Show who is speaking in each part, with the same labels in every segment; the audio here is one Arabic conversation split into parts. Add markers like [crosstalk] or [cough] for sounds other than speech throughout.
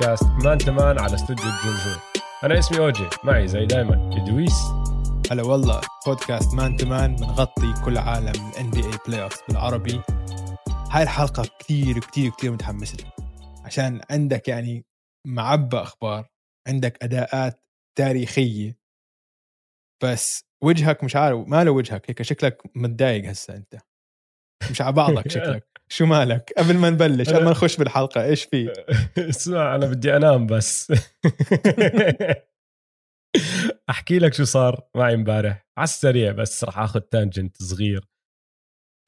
Speaker 1: بودكاست مان تمان على استوديو الجمهور. أنا اسمي أوجي معي زي دايما ادويس
Speaker 2: هلا والله بودكاست مان تمان بنغطي كل عالم ال NBA playoff بالعربي. هاي الحلقة كثير كثير كثير متحمس لها عشان عندك يعني معبى أخبار عندك أداءات تاريخية. بس وجهك مش عارف ما له وجهك هيك شكلك متضايق هسه أنت. مش على بعضك [laughs] شكلك. شو مالك؟ قبل ما نبلش قبل ما نخش بالحلقة إيش في؟ [laughs]
Speaker 1: اسمع أنا بدي أنام بس. [laughs] أحكي لك شو صار معي امبارح. على السريع بس راح آخذ tangent صغير.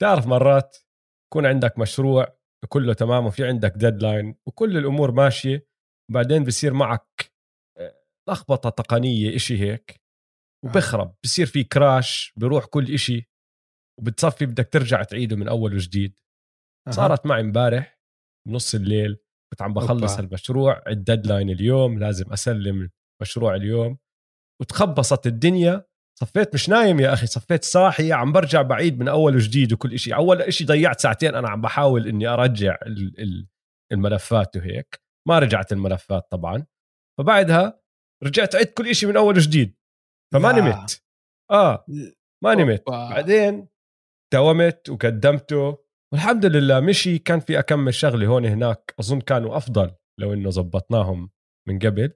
Speaker 1: تعرف مرات يكون عندك مشروع كله تمام وفي عندك deadline وكل الأمور ماشية وبعدين بصير معك آه، لخبطة تقنية إشي هيك. وبخرب بصير في crash بروح كل إشي وبتصفي بدك ترجع تعيده من أول وجديد.
Speaker 2: أها.
Speaker 1: صارت معي امبارح بنص الليل كنت عم بخلص
Speaker 2: أوبا.
Speaker 1: المشروع ال deadline اليوم لازم أسلم المشروع اليوم وتخبصت الدنيا صفيت مش نايم يا أخي صفيت صاحي عم برجع بعيد من أول وجديد وكل شيء أول شيء ضيعت ساعتين أنا عم بحاول إني أرجع ال- ال- الملفات وهيك ما رجعت الملفات طبعا فبعدها رجعت عدت كل شيء من أول وجديد فما
Speaker 2: لا.
Speaker 1: نمت آه ما نمت
Speaker 2: أوبا.
Speaker 1: بعدين داومت وقدمته والحمد لله مشي. كان في أكمل شغلة هون هناك. أظن كانوا أفضل لو إنه زبطناهم من قبل.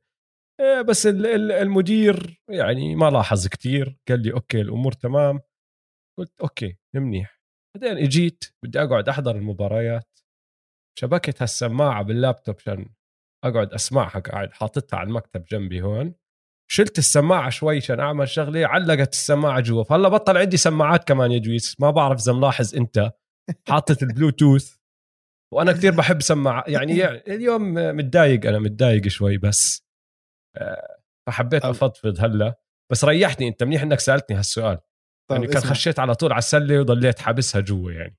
Speaker 1: إيه، بس ال- ال- المدير يعني ما لاحظ كتير. قال لي okay الأمور تمام. قلت okay منيح. بعدين إجيت بدي أقعد أحضر المباريات. شبكت هالسماعة باللابتوب عشان أقعد أسمعها قاعد حاططها على المكتب جنبي هون. شلت السماعة شوي عشان أعمل شغلة. علقت السماعة جوا. فهلا بطل عندي سماعات كمان يا دويس ما بعرف إذا ملاحظ أنت. حاطط البلوتوث. وأنا كثير بحب سماعة يعني يعني اليوم متضايق أنا متضايق شوي بس آه، فحبيت. أفضفض هلأ. بس ريحني أنت منيح إنك سألتني هالسؤال.
Speaker 2: طيب
Speaker 1: يعني كان. خشيت على طول على السلة وضليت حابسها جوا يعني.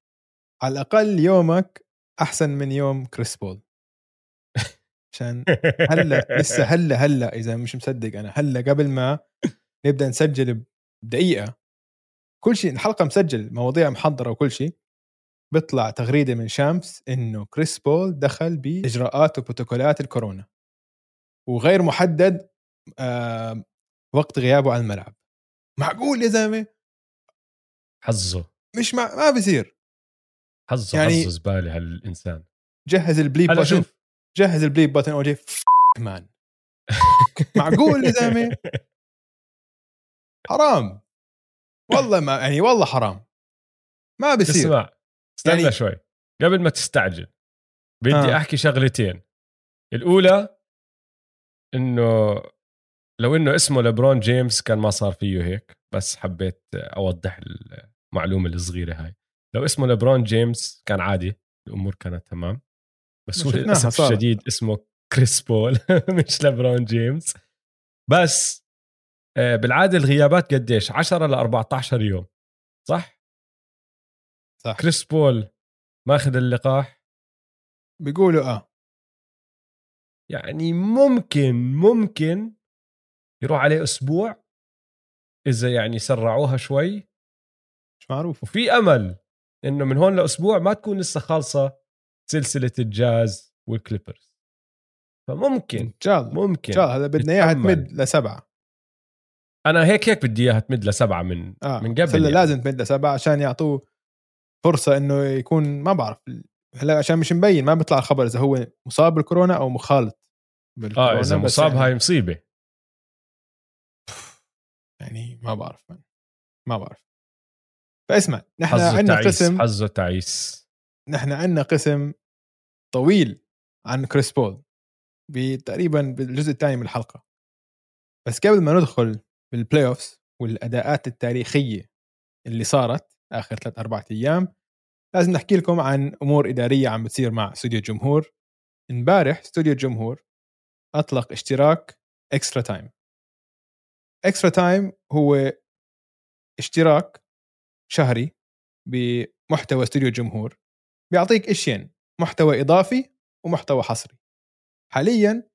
Speaker 2: على الأقل يومك أحسن من يوم كريس بول. عشان هلأ لسه هلأ هلأ إذا مش مصدق أنا هلأ قبل ما نبدأ نسجل بدقيقة. كل شيء الحلقة مسجل مواضيع محضرة وكل شيء. بيطلع تغريدة من شامس إنه كريس بول دخل بإجراءات وبروتوكولات الكورونا. وغير محدد آه وقت غيابه عن الملعب. معقول يا زلمة؟
Speaker 1: حظه.
Speaker 2: مش مع... ما بصير
Speaker 1: حظه
Speaker 2: يعني-
Speaker 1: حظه زبالة هالإنسان.
Speaker 2: جهز البليب بutton
Speaker 1: شوف.
Speaker 2: جهز البليب بutton اوجي [laughs] مان معقول يا زلمة؟ حرام. والله ما يعني والله حرام. ما بصير
Speaker 1: اسمع استنى
Speaker 2: يعني-.
Speaker 1: شوي قبل ما تستعجل بدي
Speaker 2: آه.
Speaker 1: أحكي شغلتين الأولى إنه لو إنه اسمه لبرون جيمس كان ما صار فيه هيك بس حبيت أوضح المعلومة الصغيرة هاي لو اسمه لبرون جيمس كان عادي الأمور كانت تمام بس هو
Speaker 2: للأسف.
Speaker 1: الشديد اسمه كريس بول [laughs] مش لبرون جيمس بس آه، بالعادة الغيابات قديش 10 ل 14 يوم صح
Speaker 2: صح.
Speaker 1: كريس بول ماخذ اللقاح؟
Speaker 2: بيقولوا آه.
Speaker 1: يعني ممكن ممكن يروح عليه أسبوع إذا يعني سرعوها شوي.
Speaker 2: مش معروف.
Speaker 1: وفي أمل إنه من هون لأسبوع ما تكون لسه خالصة سلسلة الجاز والكليبرز. فممكن
Speaker 2: إن شاء الله إن
Speaker 1: ممكن
Speaker 2: شاء الله هذا بدنا
Speaker 1: إياها.
Speaker 2: تمد لسبعة.
Speaker 1: أنا هيك هيك بدي إياها تمد لسبعة من
Speaker 2: آه
Speaker 1: من قبل يعني.
Speaker 2: لازم تمد لسبعة عشان يعطوه فرصة إنه يكون ما بعرف هلا عشان مش مبين ما بيطلع الخبر إذا هو مصاب بالكورونا أو مخالط بالكورونا
Speaker 1: آه اذا مصاب
Speaker 2: يعني,
Speaker 1: هاي مصيبة.
Speaker 2: يعني ما بعرف ما بعرف. فاسمع نحن عندنا قسم
Speaker 1: حظه تعيس
Speaker 2: نحن عندنا قسم طويل عن كريس بول تقريبا بالجزء الثاني من الحلقة. بس قبل ما ندخل بال playoffs والأداءات التاريخية اللي صارت آخر ثلاث أربع أيام. لازم نحكي لكم عن أمور إدارية عم بتصير مع استوديو الجمهور. امبارح استوديو الجمهور أطلق اشتراك اكسترا تايم اكسترا تايم هو اشتراك شهري بمحتوى استوديو الجمهور. بيعطيك إشيين محتوى إضافي ومحتوى حصري. حاليا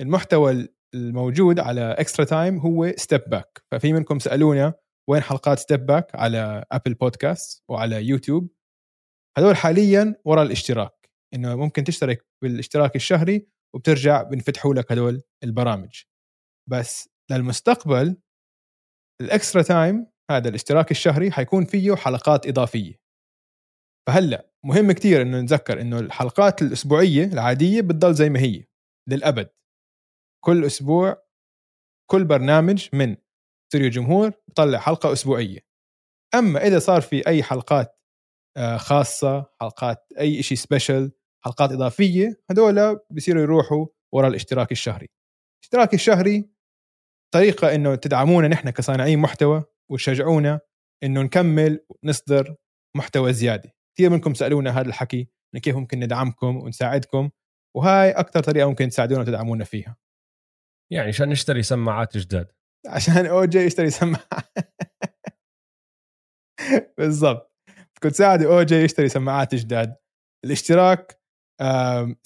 Speaker 2: المحتوى الموجود على اكسترا تايم هو ستيب باك ففي منكم سألونا وين حلقات ستيب باك على ابل بودكاست وعلى يوتيوب هذول حاليا ورا الاشتراك. إنه ممكن تشترك بالاشتراك الشهري وبترجع بنفتحوا لك هدول البرامج. بس للمستقبل الاكسترا تايم هذا الاشتراك الشهري حيكون فيه حلقات إضافية. فهلأ مهم كتير إنه نتذكر إنه الحلقات الأسبوعية العادية بتضل زي ما هي للأبد. كل أسبوع كل برنامج من استوديو جمهور بطلع حلقة أسبوعية. أما إذا صار في أي حلقات آه، خاصة حلقات أي شيء special حلقات إضافية هذول بصيروا يروحوا ورا الاشتراك الشهري. الاشتراك الشهري طريقة إنه تدعمونا نحن كصانعين محتوى وتشجعونا إنه نكمل نصدر محتوى زيادة. كثير منكم سألونا هذا الحكي كيف ممكن ندعمكم ونساعدكم؟ وهاي أكثر طريقة ممكن تساعدونا وتدعمونا فيها.
Speaker 1: يعني عشان نشتري سماعات جداد.
Speaker 2: عشان اوجي يشتري سماعات بالضبط. كنت تساعد اوجي يشتري سماعات جداد. الاشتراك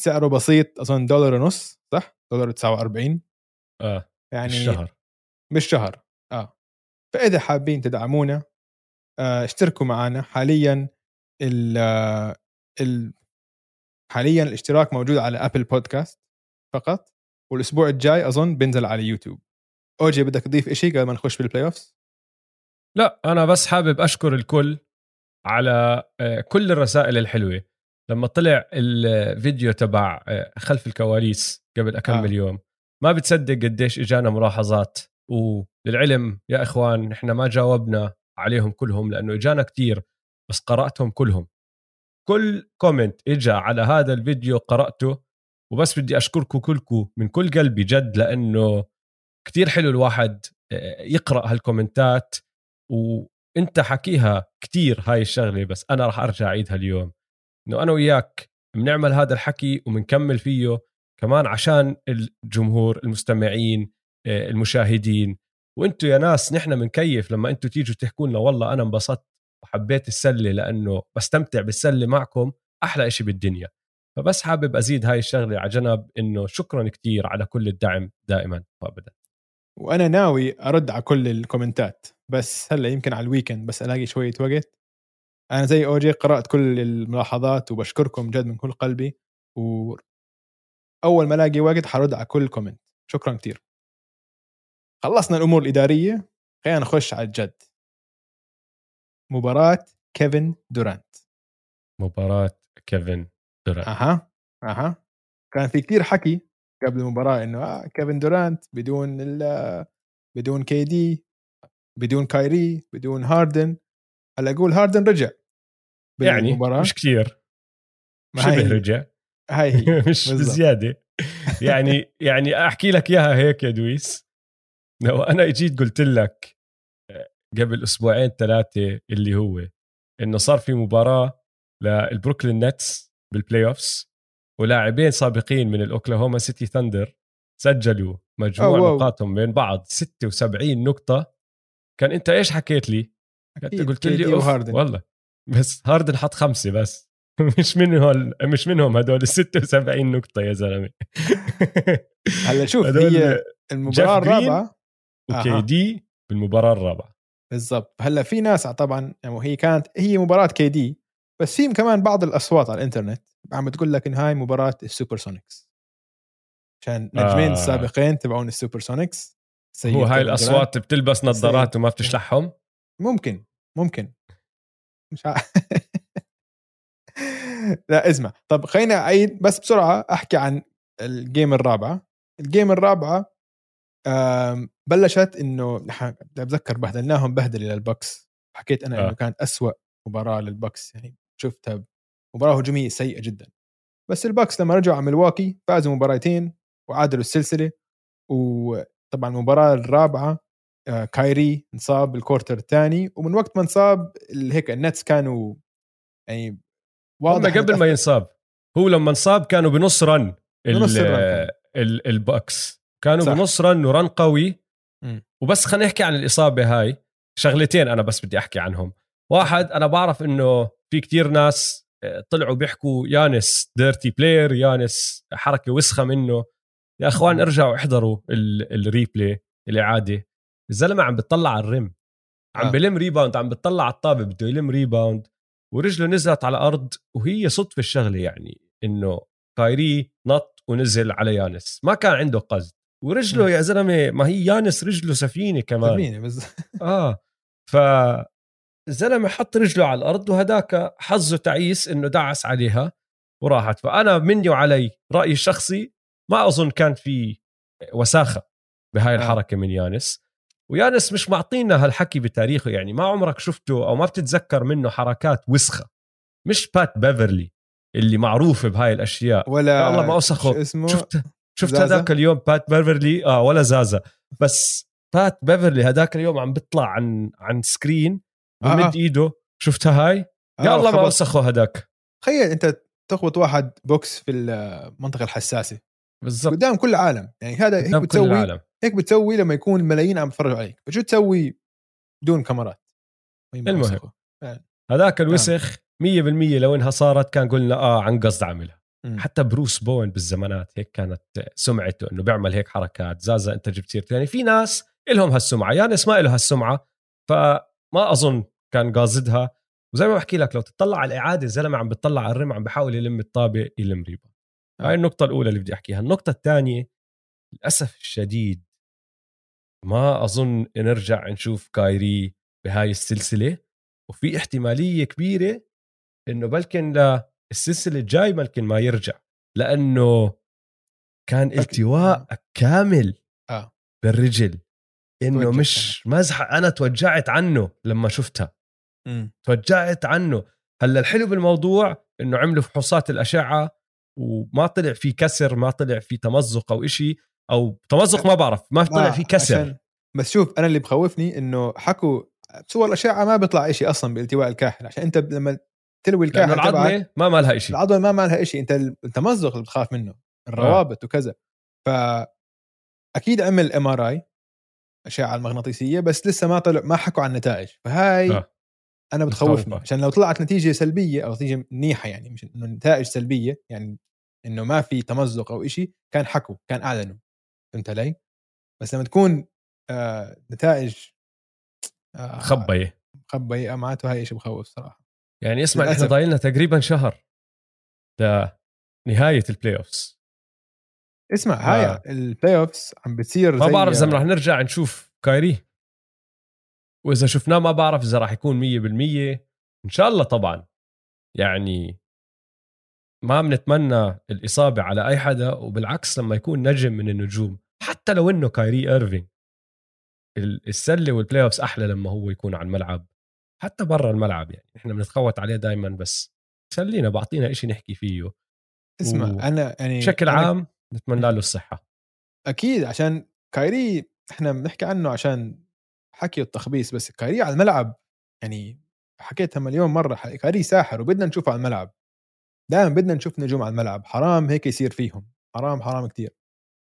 Speaker 2: سعره بسيط أظن دولار ونص صح؟ دولار 49
Speaker 1: آه
Speaker 2: يعني
Speaker 1: الشهر
Speaker 2: بالشهر آه. فإذا حابين تدعمونا آه اشتركوا معنا. حاليا ال ال حاليا الاشتراك موجود على ابل بودكاست فقط. والأسبوع الجاي أظن بينزل على يوتيوب أوجي بدك تضيف إشي قبل ما نخش بال playoffs
Speaker 1: لا أنا بس حابب أشكر الكل على آه، كل الرسائل الحلوة. لما طلع الفيديو تبع آه، خلف الكواليس قبل أكمل آه. يوم ما بتصدق قديش إجانا ملاحظات. وللعلم يا إخوان نحن ما جاوبنا عليهم كلهم لأنه إجانا كتير بس قرأتهم كلهم. كل comment اجى على هذا الفيديو قرأته وبس بدي أشكركم كلكم من كل قلبي جد لأنه كتير حلو الواحد آه، يقرأ هالكومنتات وانت حكيها كتير هاي الشغلة بس أنا راح أرجع أعيدها اليوم. إنه أنا وياك بنعمل هذا الحكي وبنكمل فيه كمان عشان الجمهور المستمعين آه، المشاهدين. وأنتم يا ناس نحن بنكيف لما أنتم تيجوا تحكوا لنا والله أنا انبسطت وحبيت السلة لأنه بستمتع بالسلة معكم أحلى إشي بالدنيا. فبس حابب أزيد هاي الشغلة على جنب إنه شكرا كثير على كل الدعم دائما وابدا.
Speaker 2: وأنا ناوي أرد على كل ال comments ات. بس هلأ يمكن على ال weekend بس ألاقي شوية وقت. أنا زي OG قرأت كل الملاحظات وبشكركم جد من كل قلبي. و اول ما ألاقي وقت حأرد على كل comment شكرا كثير خلصنا الأمور الإدارية. خلينا نخش على الجد. مباراة كيفن دورانت.
Speaker 1: مباراة كيفن دورانت.
Speaker 2: أها أها. كان في كثير حكي. قبل المباراة إنه آه كيفن دورانت بدون بدون KD بدون كايري بدون هاردن هلا أقول هاردن رجع
Speaker 1: يعني مش كثير شبه رجع.
Speaker 2: هاي [laughs] هي
Speaker 1: مش بزيادة. يعني يعني أحكي لك إياها هيك يا دويس. لو أنا إجيت قلت لك آه، قبل أسبوعين ثلاثة اللي هو إنه صار في مباراة للبروكلين نتس بال playoffs ولاعبين سابقين من الأوكلاهوما سيتي ثاندر سجلوا مجموع نقاطهم بين بعض 76 نقطة. كان أنت إيش حكيت لي؟ انت قلت لي
Speaker 2: وهاردن.
Speaker 1: والله. بس هاردن حط خمسة بس. [laughs] مش منهم مش منهم هدول ال 76 نقطة يا زلمة. [laughs]
Speaker 2: هلا شوف هي المباراة الرابعة.
Speaker 1: و KD بالمباراة الرابعة.
Speaker 2: بالضبط. هلا في ناس طبعا يعني هي كانت هي مباراة KD بس في كمان بعض الأصوات على الإنترنت. عم بتقول لك إن هاي مباراة السوبر سونيكس عشان نجمين آه. السابقين تبعون السوبر سونيكس
Speaker 1: هو هاي الأصوات بتلبس نظارات وما بتشلحهم؟
Speaker 2: ممكن ممكن. مش ع... [laughs] لا اسمع. طب خلينا أعيد بس بسرعة أحكي عن ال game الرابعة. ال game الرابعة بلشت إنه نحن بتذكر بهدلناهم بهدلة للبكس حكيت أنا آه. انه كانت أسوأ مباراة للبكس يعني شفتها مباراة هجومية سيئة جدا. بس البكس لما رجعوا على ملواكي فازوا مباراتين وعادلوا السلسلة وطبعا المباراة الرابعة آه، كايري انصاب بال quarter الثاني ومن وقت ما انصاب هيك النتس كانوا يعني
Speaker 1: واضح قبل ما ينصاب. هو لما انصاب كانوا بنص run بنص البكس. كانوا صح. بنص run و run قوي. م. وبس خلينا نحكي عن الإصابة هاي. شغلتين أنا بس بدي أحكي عنهم. واحد أنا بعرف إنه في كتير ناس طلعوا بيحكوا يانس dirty player يانس حركة وسخة منه. يا أخوان ارجعوا احضروا ال- ال replay الإعادة. الزلمة عم بتطلع على ال rim. عم
Speaker 2: آه.
Speaker 1: بلم rebound عم بتطلع على الطابة بده يلم rebound ورجله نزلت على الأرض وهي صدفة الشغلة يعني إنه كايري نط ونزل على يانس. ما كان عنده قصد. ورجله
Speaker 2: م.
Speaker 1: يا زلمة ما هي يانس رجله سفينة كمان.
Speaker 2: سفينة بس.
Speaker 1: آه. ف الزلمه حط رجله على الأرض وهداك حظه تعيس إنه دعس عليها وراحت. فأنا مني وعلى رايي الشخصي ما أظن كان في وساخة بهاي
Speaker 2: آه.
Speaker 1: الحركة من يانس. ويانس مش معطينا هالحكي بتاريخه يعني ما عمرك شفته أو ما بتتذكر منه حركات وسخة. مش بات بيفرلي اللي معروف بهاي الأشياء.
Speaker 2: ولا
Speaker 1: يا الله ما
Speaker 2: اسمه؟
Speaker 1: شفت؟ شفت؟ هذاك اليوم بات بيفرلي؟ آه ولا زازا. بس بات بيفرلي هذاك اليوم عم بيطلع عن عن
Speaker 2: screen
Speaker 1: بمد
Speaker 2: آه.
Speaker 1: إيده. شفتها هاي؟ يا
Speaker 2: آه،
Speaker 1: الله ما. وسخه هذاك
Speaker 2: تخيل أنت تخبط واحد بوكس في المنطقة الحساسة.
Speaker 1: بالضبط.
Speaker 2: قدام كل العالم. يعني هذا هيك بتسوي
Speaker 1: العالم.
Speaker 2: هيك بتسوي لما يكون ملايين عم يتفرجوا عليك. فشو تسوي بدون كاميرات؟
Speaker 1: المهم.
Speaker 2: وسخه.
Speaker 1: هذاك الوسخ 100% لو إنها صارت كان قلنا آه عن قصد عملها
Speaker 2: مم.
Speaker 1: حتى بروس بوين بالزمانات هيك كانت سمعته إنه بيعمل هيك حركات. زازا أنت جبت سيرته يعني في ناس إلهم هالسمعة. يانس ما له هالسمعة. فما أظن كان قاصدها وزي ما بحكي لك لو تطلع على الإعادة الزلمة عم بتطلع على الرم عم بحاول يلم الطابه يلم ريبا
Speaker 2: آه.
Speaker 1: هاي النقطة الأولى اللي بدي أحكيها النقطة الثانية للأسف الشديد ما أظن نرجع نشوف كايري بهاي السلسلة وفي احتمالية كبيرة إنه بلكن للسلسله الجاي بلكن ما يرجع لأنه كان. التواء كامل
Speaker 2: آه.
Speaker 1: بالرجل
Speaker 2: إنه
Speaker 1: مش مزحة. أنا توجعت عنه لما شفتها.
Speaker 2: مم.
Speaker 1: توجعت عنه. هلأ الحلو بالموضوع إنه عملوا فحوصات الأشعة وما طلع في كسر ما طلع في تمزق أو إشي أو تمزق ما بعرف ما طلع
Speaker 2: آه،
Speaker 1: في كسر.
Speaker 2: بس شوف أنا اللي بخوفني إنه حكوا صور الأشعة ما بيطلع شيء أصلا بالتواء الكاحل عشان أنت لما تلوي الكاحل
Speaker 1: العظمة ما ما لها إشي.
Speaker 2: العضله ما ما لها شيء انت التمزق اللي بتخاف منه الروابط وكذا. ف أكيد عمل MRI اشعه المغناطيسية بس لسه ما طلع ما حكوا عن النتائج فهاي
Speaker 1: آه.
Speaker 2: أنا بتخوفني. عشان لو طلعت نتيجة سلبية أو نتيجة منيحة يعني مش إنه نتائج سلبية يعني إنه ما في تمزق أو إشي كان حكوا كان أعلنوا فهمت علي؟ بس لما تكون آه نتائج آه
Speaker 1: خبيه
Speaker 2: خبيه معناته هاي شيء بخوف صراحة
Speaker 1: يعني اسمع
Speaker 2: إحنا.
Speaker 1: ضايلنا تقريبا شهر لنهاية ال playoffs
Speaker 2: اسمع هاي
Speaker 1: آه.
Speaker 2: ال playoffs عم بتصير
Speaker 1: ما بعرف إذا رح نرجع نشوف كايري. وإذا شفناه ما بعرف إذا راح يكون 100% إن شاء الله طبعا. يعني ما بنتمنى الإصابة على أي حدا وبالعكس لما يكون نجم من النجوم. حتى لو إنه كايري ايرفين ال- السلة وال playoffs أحلى لما هو يكون على الملعب. حتى برا الملعب يعني. إحنا بنتخوت عليه دائما بس خلينا بعطينا إشي نحكي فيه.
Speaker 2: اسمع
Speaker 1: و-
Speaker 2: أنا يعني
Speaker 1: بشكل
Speaker 2: أنا
Speaker 1: عام نتمنى له الصحة.
Speaker 2: أكيد عشان كايري إحنا بنحكي عنه عشان حكي التخبيص بس كايري على الملعب يعني حكيتها مليون مرة كايري ساحر وبدنا نشوفه على الملعب. دائما بدنا نشوف نجوم على الملعب حرام هيك يصير فيهم حرام حرام كتير.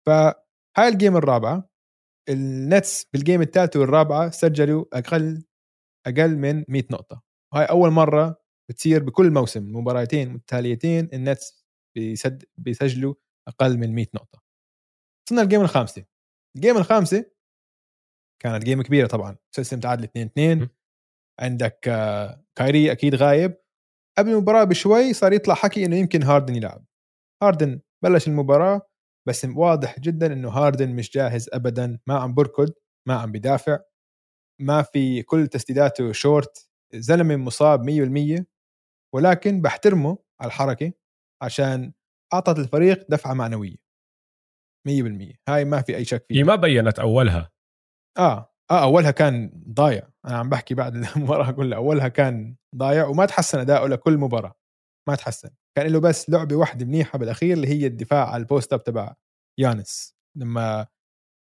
Speaker 2: فهاي ال game الرابعة النتس بال game الثالثه والرابعة سجلوا أقل أقل من 100 نقطة. وهاي أول مرة بتصير بكل موسم مباراتين متتاليتين النتس بيسد بيسجلوا أقل من 100 نقطة. وصلنا ال game الخامسة. ال game الخامسة كانت game كبيرة طبعا. سلسلة متعادله 2 2
Speaker 1: م.
Speaker 2: عندك آه، كايري أكيد غايب. قبل المباراة بشوي صار يطلع حكي إنه يمكن هاردن يلعب. هاردن بلش المباراة بس واضح جدا إنه هاردن مش جاهز ابدا. ما عم بركض ما عم بدافع. ما في كل تسديداته شورت زلمة مصاب 100% ولكن بحترمه على الحركة عشان أعطت الفريق دفعة معنوية. 100% هاي ما في أي شك
Speaker 1: هي
Speaker 2: فيها
Speaker 1: ما بينت أولها.
Speaker 2: آه. آه أولها كان ضايع. أنا عم بحكي بعد [laughs] المباراة كلها أولها كان ضايع وما تحسن أداؤه لكل مباراة. ما تحسن. كان له بس لعبة واحدة منيحة بالأخير اللي هي الدفاع على ال post up تبع يانس. لما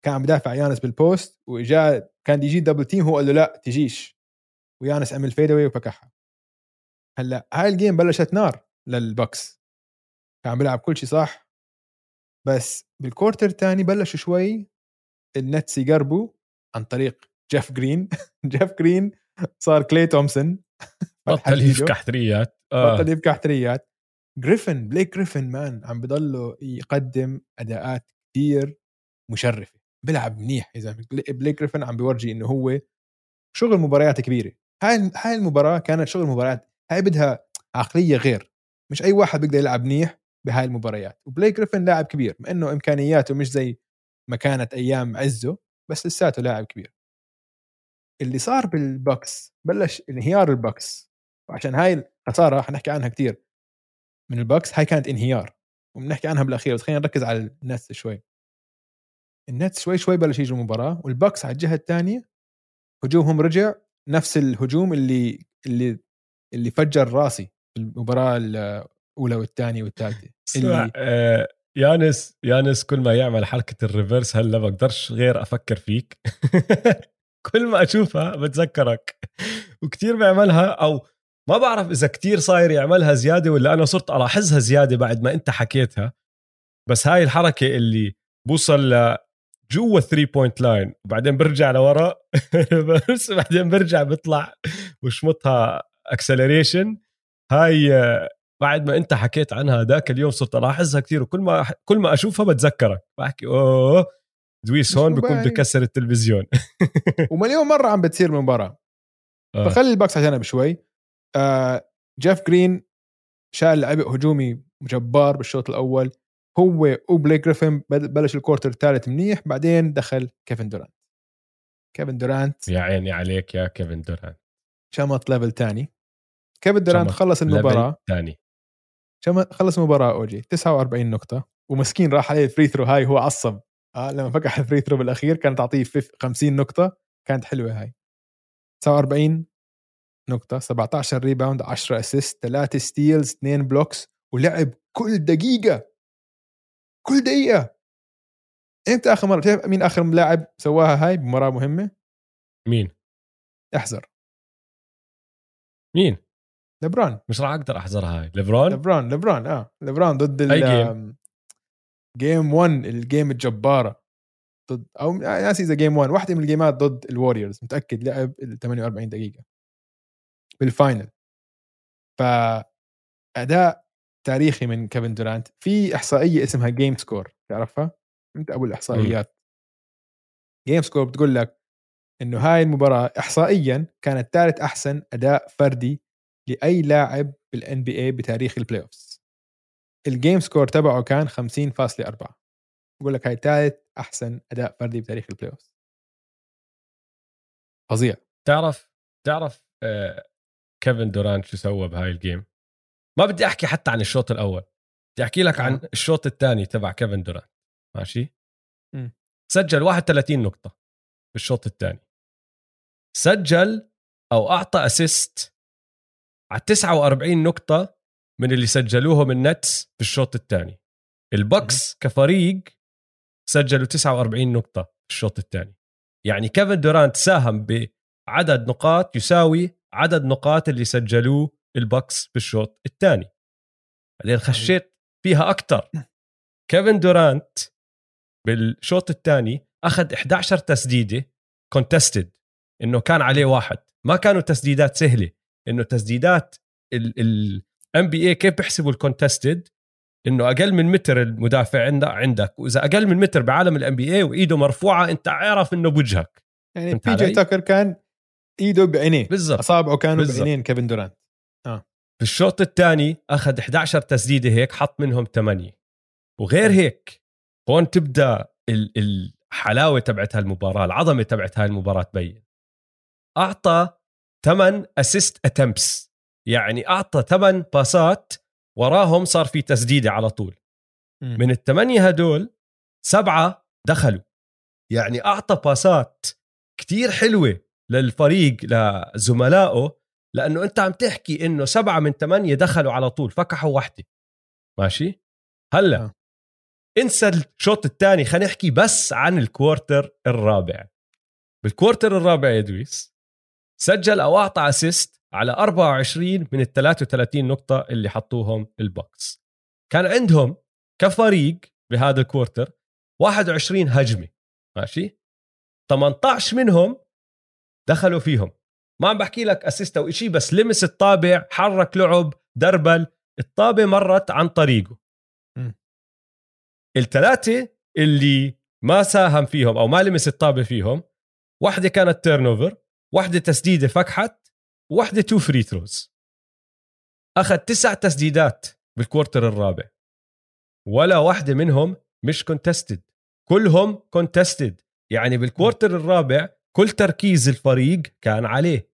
Speaker 2: كان عم بدافع يانس بال post وإجا كان يجي double team هو قال له لا تجيش. ويانس عمل fadeaway وفكحها. هلأ هاي ال game بلشت نار للبكس كان عم بيلعب كل شيء صح؟ بس بال quarter الثاني بلشوا شوي النتس يقربوا عن طريق جيف جرين. [laughs] جيف جرين صار كلي تومسون. [laughs]
Speaker 1: بطل يفكح three ات. آه.
Speaker 2: بطل يفكح three ات. جريفن بليك جريفن مان عم بضله يقدم أداءات كتير مشرفة. بيلعب منيح إذا بليك جريفن عم بيورجي إنه هو شغل مباريات كبيرة. هاي هاي المباراة كانت شغل مباريات. هاي بدها عقلية غير. مش أي واحد بيقدر يلعب منيح. بهاي المباريات. وبليك جريفن لاعب كبير مع إنه إمكانياته مش زي ما كانت أيام عزه بس لساته لاعب كبير. اللي صار بالبكس بلش انهيار البكس. وعشان هاي الخسارة حنحكي عنها كتير. من البكس هاي كانت انهيار. وبنحكي عنها بالأخير بس خلينا نركز على النتس شوي. النتس شوي شوي بلش يجوا المباراة والبكس على الجهة الثانية هجومهم رجع نفس الهجوم اللي اللي اللي فجر راسي المباراة الاولى والثانيه والثالثه [laughs] اللي
Speaker 1: آه يانس يانس كل ما يعمل حركة ال reverse هلا بقدرش غير أفكر فيك. [laughs] كل ما أشوفها بتذكرك. وكتير بيعملها أو ما بعرف إذا كتير صاير يعملها زيادة ولا أنا صرت ألاحظها زيادة بعد ما أنت حكيتها. بس هاي الحركة اللي بوصل ل جوا 3 point line وبعدين برجع لورا [laughs] بس بعدين برجع بيطلع وشمطها acceleration هاي بعد ما انت حكيت عنها ذاك اليوم صرت الاحظها كثير وكل ما كل ما أشوفها بتذكرك. بحكي أوه دويس هون بكون بكسر التلفزيون. [laughs]
Speaker 2: ومليون مرة عم بتصير المباراة. آه. فخلي البكس عشانها بشوي آه جيف جرين شال لعب هجومي جبار بالشوط الأول. هو وبليك جريفن بلش ال quarter الثالث منيح بعدين دخل كيفن دورانت. كيفن دورانت
Speaker 1: يا عيني عليك يا كيفن دورانت.
Speaker 2: شمط level ثاني كيفن دورانت خلص المباراة.
Speaker 1: ثاني
Speaker 2: خلص المباراه اوجي 49 نقطة ومسكين راح عليه ال free throw هاي هو عصب. آه لما فكح ال free throw بالأخير كانت تعطيه 50 نقطة كانت حلوة هاي. 49 نقطة 17 rebound 10 assist 3 steals 2 blocks ولعب كل دقيقة. كل دقيقة. إمتى آخر مرة؟ بتعرف مين آخر لاعب سواها هاي بمباراة مهمة؟
Speaker 1: مين؟
Speaker 2: أحذر.
Speaker 1: مين؟
Speaker 2: لبران
Speaker 1: مش راح أقدر احذرها هاي. لبران
Speaker 2: لبران لبران آه. لبران ضد أي game game 1 ال game الجبارة. ضد أو ناسي إذا game 1 واحدة من ال game ات ضد الوريورز متأكد لعب ال 48 دقيقة. بال final فاداء تاريخي من كيفن دورانت. في إحصائية اسمها game score تعرفها؟ أنت أبو الإحصائيات. game score بتقول لك إنه هاي المباراة احصائيا كانت ثالث أحسن أداء فردي لأي لاعب بال NBA بتاريخ ال playoffs ال game score تبعه كان 50.4 بقول لك هاي ثالث أحسن أداء فردي بتاريخ البلاي اوفز فظيع.
Speaker 1: تعرف تعرف آه كيفن دورانت شو سوى بهاي ال game ما بدي أحكي حتى عن الشوط الأول. بدي أحكي لك عن الشوط الثاني تبع كيفن دورانت. ماشي؟ م. سجل 31 نقطة بالشوط الثاني. سجل أو أعطى assist على 49 نقطة من اللي سجلوهم النتس في الشوط الثاني. البكس كفريق سجلوا 49 نقطة في الشوط الثاني. يعني كيفن دورانت ساهم بعدد نقاط يساوي عدد نقاط اللي سجلوه البكس بالشوط الثاني. بعدين خشيت فيها أكثر كيفن دورانت بالشوط الثاني أخذ 11 تسديدة contested إنه كان عليه واحد. ما كانوا تسديدات سهلة. إنه تسديدات ال NBA كيف بيحسبوا ال contested إنه أقل من متر المدافع عندك عندك وإذا أقل من متر بعالم ال NBA وإيده مرفوعة أنت عارف إنه بوجهك.
Speaker 2: يعني بي جي تاكر كان إيده بعينيه
Speaker 1: بالضبط.
Speaker 2: أصابعه كانوا بالزبط. بعينين كيفن دورانت.
Speaker 1: آه. في الشوط الثاني أخذ 11 تسديدة هيك حط منهم 8 وغير هيك هون تبدأ الحلاوة تبعت هالمباراة العظمة تبعت هاي المباراة تبين. أعطى 8 assist attempts يعني أعطى 8 باسات وراهم صار في تسديدة على طول. من الثمانية هدول سبعة دخلوا. يعني أعطى باسات كتير حلوة للفريق لزملائه لأنه أنت عم تحكي إنه سبعة من ثمانية دخلوا على طول فكحوا وحدة. ماشي؟ هلأ آه. انسى الشوط الثاني خلينا نحكي بس عن ال quarter الرابع. بال quarter الرابع يا دويس سجل أو اعطى assist على 24 من ال 33 نقطة اللي حطوهم البوكس كان عندهم كفريق بهذا ال quarter 21 هجمة ماشي؟ 18 منهم دخلوا فيهم. ما عم بحكي لك assist أو شيء بس لمس الطابة حرك لعب dribble. الطابة مرت عن طريقه. الثلاثة اللي ما ساهم فيهم أو ما لمس الطابه فيهم واحدة كانت turnover واحدة تسديدة فكحت واحدة two free throws أخذ تسع تسديدات بال quarter الرابع. ولا واحدة منهم مش contested كلهم contested يعني بال quarter الرابع كل تركيز الفريق كان عليه.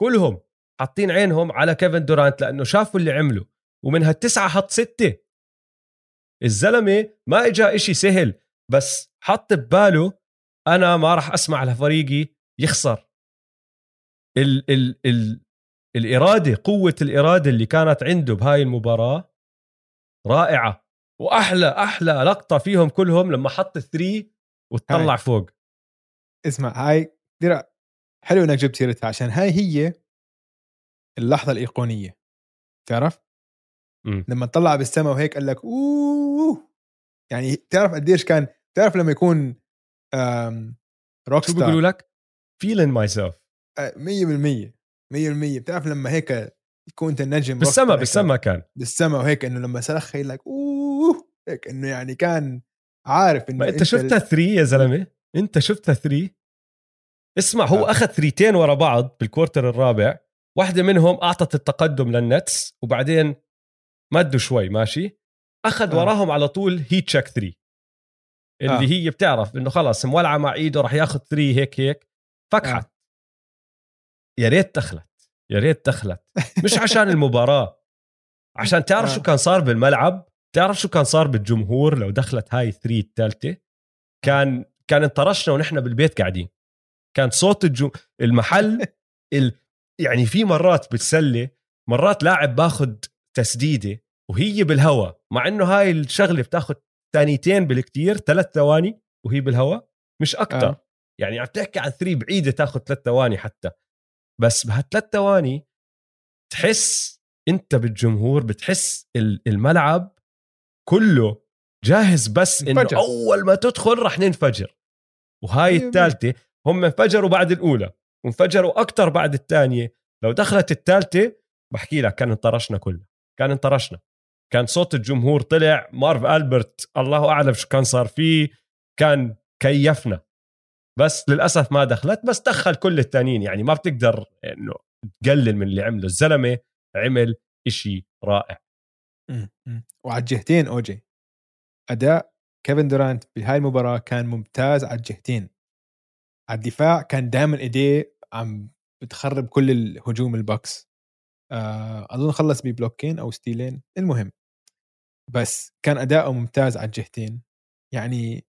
Speaker 1: كلهم حاطين عينهم على كيفن دورانت لأنه شافوا اللي عمله. ومن هالتسعة حط ستة. الزلمة ما اجى إشي سهل بس حط بباله أنا ما راح أسمع لفريقي يخسر. ال ال ال الإرادة قوة الإرادة اللي كانت عنده بهاي المباراة رائعة وأحلى أحلى لقطة فيهم كلهم لما حط الثري وتطلع هاي. فوق
Speaker 2: اسمع هاي كثير حلو إنك جبت سيرتها عشان هاي هي اللحظة الإيقونية تعرف؟ م. لما طلع بالسماء وهيك قال لك أوه يعني تعرف قديش كان تعرف لما يكون روك
Speaker 1: شو بيقولوا لك؟ Feeling myself
Speaker 2: 100% 100% بتعرف لما هيك يكون أنت النجم
Speaker 1: بالسما بالسما كان.
Speaker 2: بالسما وهيك إنه لما سلخ لك أوه هيك إنه يعني كان عارف
Speaker 1: إنه أنت, أنت شفتها ثري يا زلمة؟ أنت شفتها ثري اسمع هو آه. أخذ ثريتين ورا بعض بالكورتر الرابع. واحدة منهم أعطت التقدم للنتس وبعدين مدوا شوي ماشي؟ أخذ آه. وراهم على طول هي تشيك 3 اللي آه. هي بتعرف إنه خلص مولعه مع إيده راح ياخذ 3 هيك هيك. فكحت. آه. يا ريت دخلت يا ريت دخلت مش عشان المباراة عشان تعرف آه. شو كان صار بالملعب تعرف شو كان صار بالجمهور لو دخلت هاي 3 الثالثه كان كان انطرشنا ونحن بالبيت قاعدين. كان صوت الجم... المحل ال... يعني في مرات بالسلة مرات لاعب باخذ تسديدة وهي بالهواء مع إنه هاي الشغلة بتاخذ ثانيتين بالكتير ثلاث ثواني وهي بالهواء مش أكثر آه. يعني عم تحكي عن ثري بعيدة تاخذ ثلاث ثواني حتى. بس بهالثلاث ثواني تحس انت بالجمهور بتحس الملعب كله جاهز بس انه انفجر. أول ما تدخل رح ننفجر. وهاي الثالثة هم انفجروا بعد الأولى وانفجروا أكثر بعد الثانية. لو دخلت الثالثة بحكي لك كان انطرشنا كلنا كان انطرشنا. كان صوت الجمهور طلع مارف ألبرت الله أعلم شو كان صار فيه كان كيفنا. بس للأسف ما دخلت بس دخل كل الثانيين يعني ما بتقدر إنه تقلل من اللي عمله. الزلمة عمل إشي رائع.
Speaker 2: وعلى الجهتين أوجي. أداء كيفن دورانت بهاي المباراة كان ممتاز على الجهتين. على الدفاع كان دائما إيديه عم بتخرب كل الهجوم البوكس آه، أظن خلص ببلوكين أو ستيلين. المهم. بس كان اداؤه ممتاز على الجهتين. يعني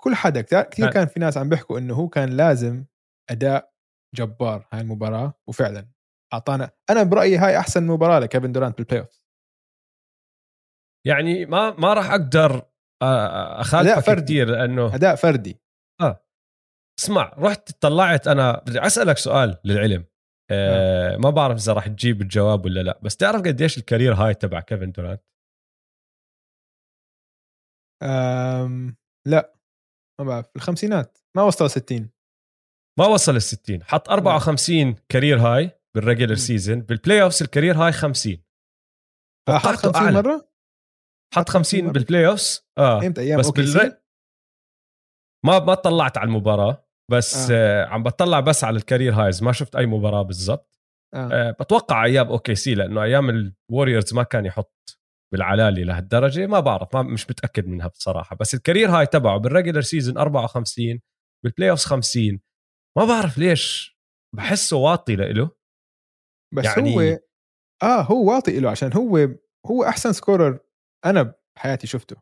Speaker 2: كل حدا كثير كان في ناس عم بيحكوا إنه هو كان لازم أداء جبار هاي المباراة وفعلا اعطانا أنا برأيي هاي أحسن مباراة لكيفن دورانت بال playoff
Speaker 1: يعني ما ما راح أقدر أخالفك كثير لأنه
Speaker 2: أداء فردي.
Speaker 1: آه. اسمع رحت طلعت أنا بدي أسألك سؤال للعلم. آه ما بعرف إذا راح تجيب الجواب ولا لا بس تعرف قديش ال career high تبع كيفن دورانت؟
Speaker 2: أم لا. ما بعرف الخمسينات ما وصل 60
Speaker 1: ما وصل ال 60 حط 54 career high بال regular season بال playoffs ال career high 50
Speaker 2: حط 50 مرة؟
Speaker 1: حط 50 بال playoffs آه.
Speaker 2: إمتى؟ أيام بس بالر...
Speaker 1: ما ما طلعت على المباراة بس آه. آه عم بطلع بس على ال career highs ما شفت أي مباراة بالضبط. آه. آه بتوقع أيام أوكي سي لأنه أيام الوريورز ما كان يحط بالعلالي لهالدرجة ما بعرف ما مش متأكد منها بصراحة. بس ال career high تبعه بال regular season 54 بال playoff 50 ما بعرف ليش بحسه واطي لإله.
Speaker 2: بس يعني... هو آه هو واطي له عشان هو هو أحسن scorer أنا بحياتي شفته.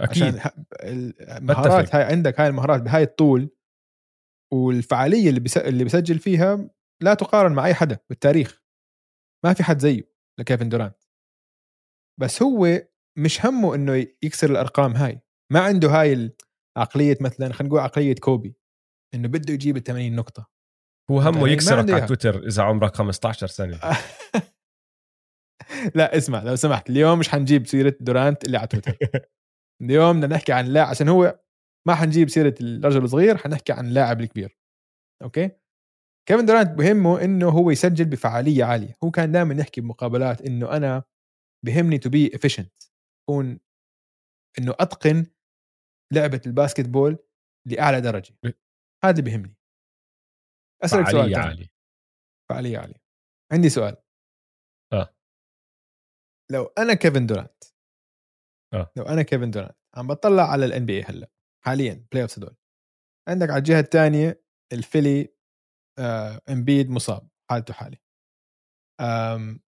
Speaker 1: أكيد.
Speaker 2: عشان المهارات هاي عندك هاي المهارات بهاي الطول والفعالية اللي بس... اللي بسجل فيها لا تقارن مع أي حدا بالتاريخ. ما في حد زيه لكيفن دورانت. بس هو مش همه إنه يكسر الأرقام هاي. ما عنده هاي عقلية مثلا خلينا نقول عقلية كوبي إنه بده يجيب ال 80 نقطة.
Speaker 1: هو همه يكسرك على تويتر إذا عمرك 15 سنة. [laughs]
Speaker 2: لا اسمع لو سمحت اليوم مش حنجيب سيرة دورانت اللي على تويتر. [laughs] اليوم بدنا نحكي عن لاعب عشان هو ما حنجيب سيرة الرجل الصغير حنحكي عن اللاعب الكبير. okay؟ كيفن دورانت بهمه إنه هو يسجل بفعالية عالية. هو كان دائما يحكي بمقابلات إنه أنا بهمني to be efficient اكون إنه أتقن لعبة ال basketball لأعلى درجة. هذا اللي بيهمني أسألك سؤال.
Speaker 1: عالية.
Speaker 2: فعالية عالية. عندي سؤال.
Speaker 1: آه.
Speaker 2: لو أنا كيفن دورانت
Speaker 1: آه.
Speaker 2: لو أنا كيفن دورانت عم بطلع على الان بي هلأ حاليا playoff هدول عندك على الجهة الثانية الفيلي آه امبيد مصاب حالته حالي آم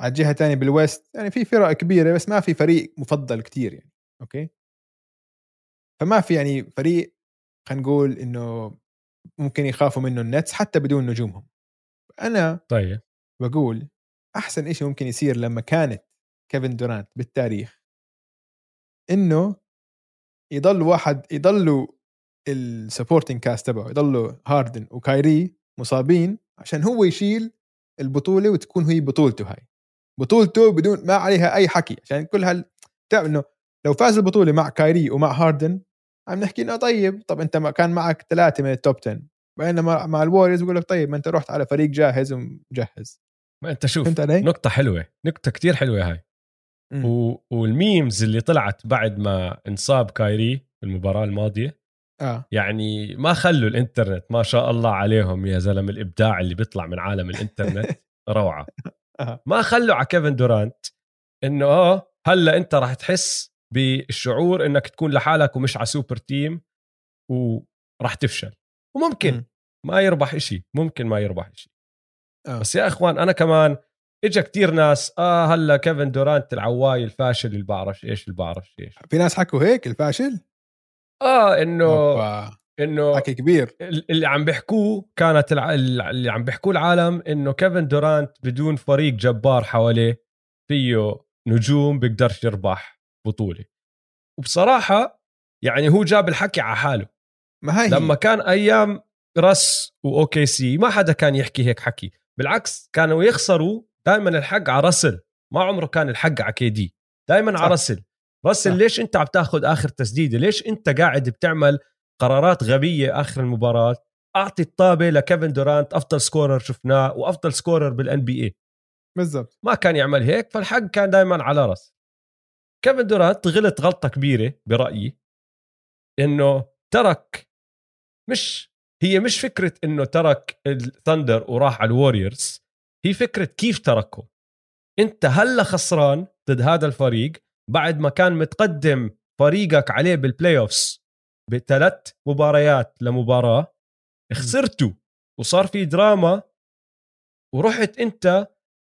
Speaker 2: على الجهه الثانية بال West يعني في فرق كبيرة بس ما في فريق مفضل كتير يعني okay؟ فما في يعني فريق خلينا نقول إنه ممكن يخافوا منه النتس حتى بدون نجومهم. أنا
Speaker 1: طيب.
Speaker 2: بقول أحسن إشي ممكن يصير لما كانت كيفن دورانت بالتاريخ إنه يضل واحد يضلوا ال supporting cast تبعه يضلوا هاردن وكايري مصابين عشان هو يشيل البطولة وتكون هي بطولته هاي. بطولته بدون ما عليها أي حكي عشان كل هال تعرف إنه لو فاز البطولة مع كايري ومع هاردن عم نحكي إنه طيب طب أنت ما كان معك ثلاثة من ال top 10 بينما مع الوريوز بقول لك طيب ما أنت رحت على فريق جاهز ومجهز
Speaker 1: ما أنت شوف
Speaker 2: فهمت علي؟
Speaker 1: نقطة حلوة نقطة كتير حلوة هاي. و... وال memes اللي طلعت بعد ما انصاب كايري في المباراة الماضية
Speaker 2: آه
Speaker 1: يعني ما خلوا الإنترنت ما شاء الله عليهم يا زلمة الإبداع اللي بيطلع من عالم الإنترنت [laughs] روعة
Speaker 2: آه.
Speaker 1: ما خلوا ع كيفن دورانت إنه آه هلأ أنت راح تحس بالشعور إنك تكون لحالك ومش على super team وراح تفشل وممكن
Speaker 2: مم.
Speaker 1: ما يربح إشي ممكن ما يربح إشي
Speaker 2: آه.
Speaker 1: بس يا إخوان أنا كمان اجى كتير ناس آه هلأ كيفن دورانت الـ why الفاشل اللي بعرفش إيش اللي بعرفش إيش
Speaker 2: في ناس حكوا هيك الفاشل
Speaker 1: آه إنه
Speaker 2: أوبا.
Speaker 1: إنه
Speaker 2: حكي كبير.
Speaker 1: اللي عم بيحكوه كانت الع... اللي عم بيحكوه العالم إنه كيفن دورانت بدون فريق جبار حواليه فيه نجوم بيقدرش يربح بطولة. وبصراحة يعني هو جاب الحكي على حاله.
Speaker 2: ما هي
Speaker 1: لما كان أيام رس و OKC ما حدا كان يحكي هيك حكي. بالعكس كانوا يخسروا دائما الحق على رسل ما عمره كان الحق على كي دي. دائما. على رسل رسل. ليش أنت عم تاخذ آخر تسديدة؟ ليش أنت قاعد بتعمل قرارات غبية آخر المباراة. أعطي الطابة لكيفن دورانت أفضل scorer شفناه وأفضل scorer بال NBA
Speaker 2: بالضبط.
Speaker 1: ما كان يعمل هيك فالحق كان دائما على رس. كيفن دورانت غلط غلطة كبيرة برأيي إنه ترك مش هي مش فكرة إنه ترك الثندر وراح على الوريورز هي فكرة كيف تركهم أنت هلا خسران ضد هذا الفريق بعد ما كان متقدم فريقك عليه بال playoffs بثلاث مباريات لمباراة خسرتوا وصار في دراما ورحت أنت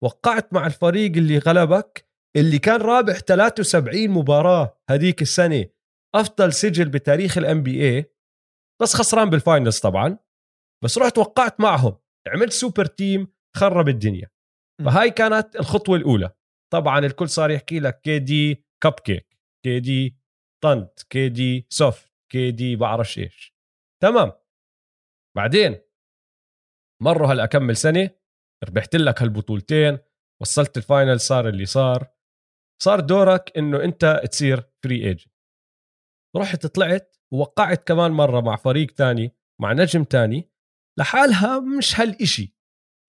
Speaker 1: وقعت مع الفريق اللي غلبك اللي كان رابح 73 مباراة هذيك السنة أفضل سجل بتاريخ ال NBA بس خسران بال finals طبعا. بس رحت وقعت معهم. عملت super team خرب الدنيا. فهاي كانت الخطوة الأولى. طبعا الكل صار يحكي لك KD cupcake KD طنت KD soft KD بعرفش إيش. تمام. بعدين مروا هلا أكمل سنة؟ ربحت لك هالبطولتين وصلت ال final صار اللي صار. صار دورك إنه أنت تصير free agent رحت طلعت ووقعت كمان مرة مع فريق تاني مع نجم تاني. لحالها مش هالإشي.